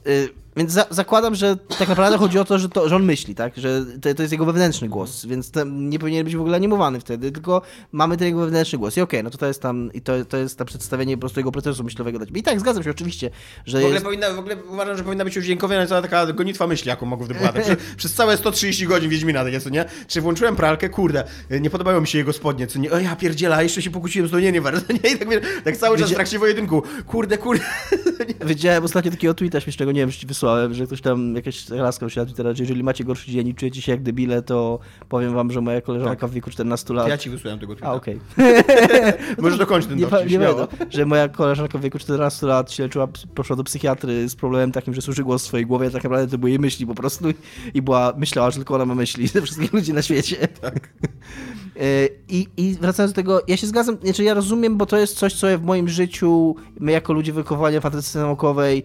Y, Więc za, zakładam, że tak naprawdę chodzi o to, że, to, że on myśli, tak? Że to, to jest jego wewnętrzny głos, więc ten nie powinien być w ogóle animowany wtedy, tylko mamy ten jego wewnętrzny głos. I okej, no to to jest tam, i to, to jest tam przedstawienie po prostu jego procesu myślowego dla ciebie. I tak, zgadzam się oczywiście, że W ogóle, jest... powinna, w ogóle uważam, że powinna być udźwiękowiona cała taka gonitwa myśli, jaką mogą w bohater. Przez, całe 130 godzin Wiedźmina, takie co nie? Czy włączyłem pralkę? Kurde, nie podobają mi się jego spodnie, co nie? O ja pierdziela, jeszcze się pokłóciłem z nie bardzo, (laughs) nie? I tak, tak cały czas w trakcie pojedynku, kurde, kurde. (laughs) Widziałem ostatnio takiego tweeta śmiesznego, nie wiem, czy ci wysłałem, że ktoś tam, jakaś laska się na Twittera, że jeżeli macie gorszy dzień i czujecie się jak debile, to powiem wam, że moja koleżanka w wieku 14 lat... Ja ci wysłałem tego tweeta. A, okej. (laughs) Możesz dokończyć ten dowcip, nie będę, że moja koleżanka w wieku 14 lat się leczyła, poszła do psychiatry z problemem takim, że słyszy głos w swojej głowie, a tak naprawdę to były jej myśli po prostu i była, myślała, że tylko ona ma myśli (laughs) ze wszystkich ludzi na świecie. Tak. I, I wracając do tego, ja się zgadzam, znaczy ja rozumiem, bo to jest coś, co w moim życiu, my jako ludzie wychowani w fantastyce naukowej,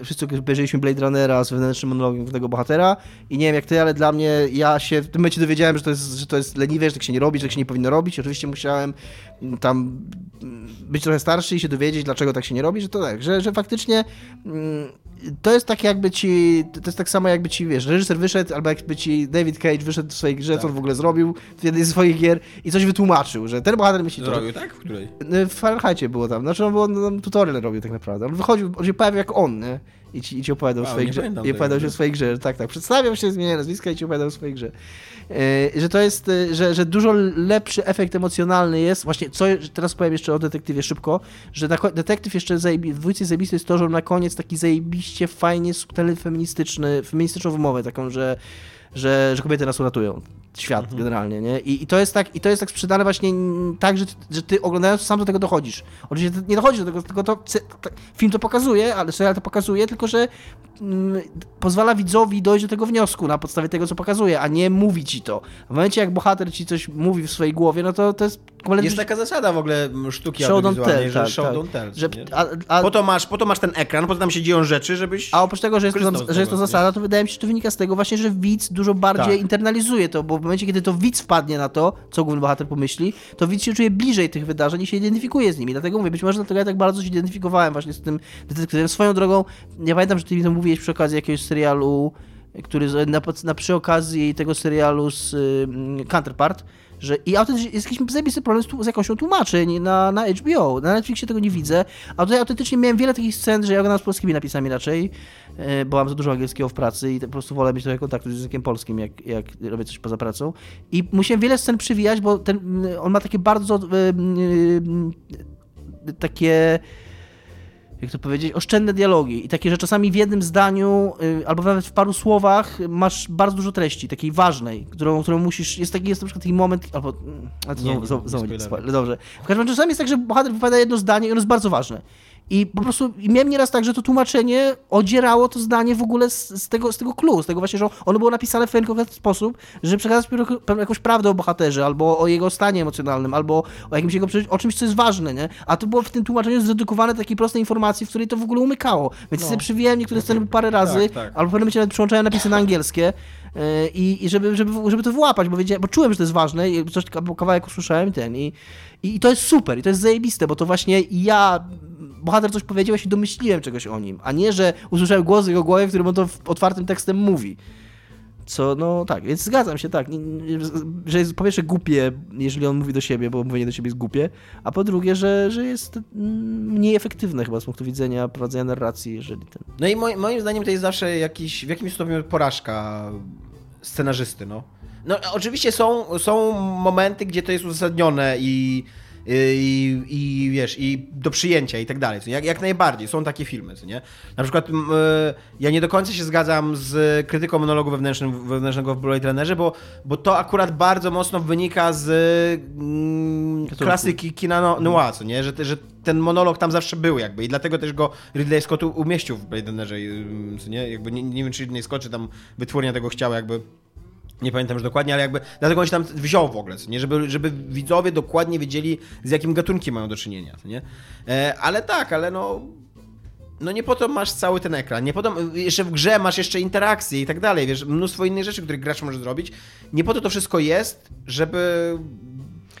e, wszyscy obejrzeliśmy Blade Runnera z wewnętrznym monologiem tego bohatera i nie wiem jak ty, ale dla mnie, ja się w tym momencie dowiedziałem, że to jest, że to jest leniwe, że tak się nie robi, że tak się nie powinno robić. Oczywiście musiałem tam mm, być trochę starszy i się dowiedzieć, dlaczego tak się nie robi, że to tak, że, że faktycznie mm, to jest tak jakby ci, to jest tak samo jakby ci, wiesz, reżyser wyszedł, albo jakby ci David Cage wyszedł w swojej grze, co on w ogóle zrobił w jednej z swoich gier i coś wytłumaczył, że ten bohater myśli to. Zrobił, tak? W której? W Fahrenheitie było tam, znaczy on, było, on tam tutorial robił tak naprawdę. On wychodził, on się pojawił jak on, nie? I ci, i ci opowiadał o Wow, swojej grze. I opowiadał się o swojej grze, tak, tak. Przedstawiał się, zmienia nazwiska i ci opowiadał o swojej grze. E, że to jest, e, że, że dużo lepszy efekt emocjonalny jest, właśnie, co, teraz powiem jeszcze o detektywie szybko, że detektyw jeszcze zajebi, w dwójce zajebisty jest to, że on na koniec taki zajebiście fajnie, subtelny, feministyczny, feministyczną wymowę taką, że że, że kobiety nas uratują. Świat Mhm. generalnie, nie? I, I, to jest tak, I to jest tak sprzedane właśnie mm, tak, że, ty- że ty oglądając sam do tego dochodzisz. Oczywiście nie dochodzisz do tego, tylko to, film to pokazuje, ale serial to pokazuje, tylko że mm, pozwala widzowi dojść do tego wniosku na podstawie tego, co pokazuje, a nie mówi ci to. W momencie, jak bohater ci coś mówi w swojej głowie, no to to jest kompletnie... Jest taka zasada w ogóle m, sztuki Show audiowizualnej, tell, że tak, show tak. don't tell. Że, a, a, Po to, masz, po to masz ten ekran, po to tam się dzieją rzeczy, żebyś... A oprócz tego, że jest, to, że jest to zasada, to wydaje mi się, że to wynika z tego właśnie, że widz dużo bardziej Tak. internalizuje to, bo w momencie, kiedy to widz wpadnie na to, co główny bohater pomyśli, to widz się czuje bliżej tych wydarzeń i się identyfikuje z nimi. Dlatego mówię, być może dlatego ja tak bardzo się identyfikowałem właśnie z tym detektywem. Swoją drogą, ja pamiętam, że ty mi to mówiłeś przy okazji jakiegoś serialu, który na, na przy okazji tego serialu z y, Counterpart, że i autentycznie jest jakiś zajebisty problem z, z jakąś tłumaczeń na, na HBO. Na Netflixie tego nie widzę, a tutaj autentycznie miałem wiele takich scen, że ja oglądam z polskimi napisami raczej, bo mam za dużo angielskiego w pracy i po prostu wolę mieć trochę kontaktu z językiem polskim, jak, jak robię coś poza pracą. I musiałem wiele scen przywijać, bo ten, on ma takie bardzo e, e, takie jak to powiedzieć, oszczędne dialogi i takie, że czasami w jednym zdaniu albo nawet w paru słowach masz bardzo dużo treści, takiej ważnej, którą, którą musisz, jest taki, jest na przykład taki moment, albo, ale to Nie, znowu, nie, znowu, nie dobrze. W każdym razie czasami jest tak, że bohater wypowiada jedno zdanie i ono jest bardzo ważne. I po prostu i miałem nieraz tak, że to tłumaczenie odzierało to zdanie w ogóle z, z tego, z tego clue, z tego właśnie, że ono było napisane w pewien konkretny sposób, żeby przekazać jakąś prawdę o bohaterze, albo o jego stanie emocjonalnym, albo o jakimś jego o czymś, co jest ważne, nie? A to było w tym tłumaczeniu zredukowane takiej prostej informacji, w której to w ogóle umykało. Więc No. sobie przywijałem niektóre sceny parę razy, Tak, tak. albo w pewnym momencie nawet przełączałem napisy na angielskie i, i żeby, żeby, żeby to wyłapać, bo, bo czułem, że to jest ważne i coś, kawałek usłyszałem ten i, i, i to jest super, i to jest zajebiste, bo to właśnie ja, bohater coś powiedział, ja się domyśliłem czegoś o nim, a nie, że usłyszałem głos w jego głowie, w którym on to otwartym tekstem mówi. Co, no tak, więc zgadzam się, tak, że jest po pierwsze głupie, jeżeli on mówi do siebie, bo mówienie do siebie jest głupie, a po drugie, że, że jest mm, mniej efektywne chyba z punktu widzenia prowadzenia narracji, jeżeli ten... No i moim zdaniem to jest zawsze jakiś, w jakimś stopniu porażka scenarzysty, no. No oczywiście są, są momenty, gdzie to jest uzasadnione i, i, i wiesz, i do przyjęcia i tak dalej, jak, jak najbardziej, są takie filmy, co nie? Na przykład e, ja nie do końca się zgadzam z krytyką monologu wewnętrznym, wewnętrznego w Blade Runnerze, bo, bo to akurat bardzo mocno wynika z Gatunku. klasyki kina no, noir, co nie? Że, że ten monolog tam zawsze był jakby i dlatego też go Ridley Scott umieścił w Blade Runnerze, ym, co nie? Jakby nie, nie wiem, czy Ridley Scott, czy tam wytwórnia tego chciała jakby Nie pamiętam już dokładnie, ale jakby dlatego on się tam wziął w ogóle, nie? Żeby, żeby widzowie dokładnie wiedzieli, z jakim gatunkiem mają do czynienia, nie? E, ale tak, ale no... No nie po to masz cały ten ekran, nie po to, jeszcze w grze masz jeszcze interakcje i tak dalej, wiesz, mnóstwo innych rzeczy, które gracz może zrobić. Nie po to to wszystko jest, żeby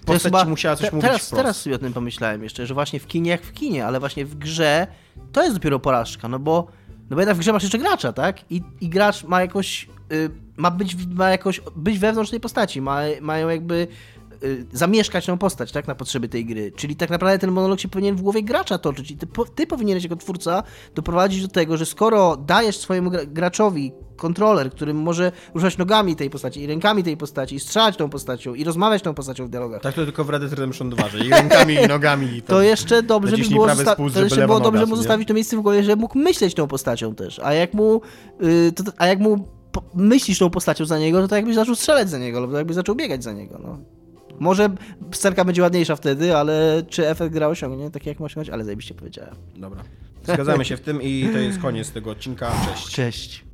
postać chyba- musiała coś te, mówić teraz, teraz sobie o tym pomyślałem jeszcze, że właśnie w kinie jak w kinie, ale właśnie w grze to jest dopiero porażka, no bo, no bo jednak w grze masz jeszcze gracza, tak? I, i gracz ma jakoś, y, ma być, ma jakoś być wewnątrz tej postaci, ma, mają jakby y, zamieszkać tą postać, tak, na potrzeby tej gry. Czyli tak naprawdę ten monolog się powinien w głowie gracza toczyć i ty, ty powinieneś jako twórca doprowadzić do tego, że skoro dajesz swojemu gra- graczowi kontroler, którym może ruszać nogami tej postaci i rękami tej postaci i strzelać tą postacią i rozmawiać tą postacią w dialogach, Tak to tylko w Red Dead Redemption 2, że i rękami i nogami. I to jeszcze dobrze by było, zosta- spust, to jeszcze było dobrze mu zostawić to miejsce w głowie, że mógł myśleć tą postacią też. A jak mu, y, to, a jak mu myślisz tą postacią za niego, to, to jakbyś zaczął strzelać za niego, albo jakbyś zaczął biegać za niego. No. Może scenka będzie ładniejsza wtedy, ale czy efekt gra osiągnie taki jak ma osiągnąć, ale zajebiście powiedziałem. Dobra. Zgadzamy się w tym i to jest koniec tego odcinka. Cześć. Cześć.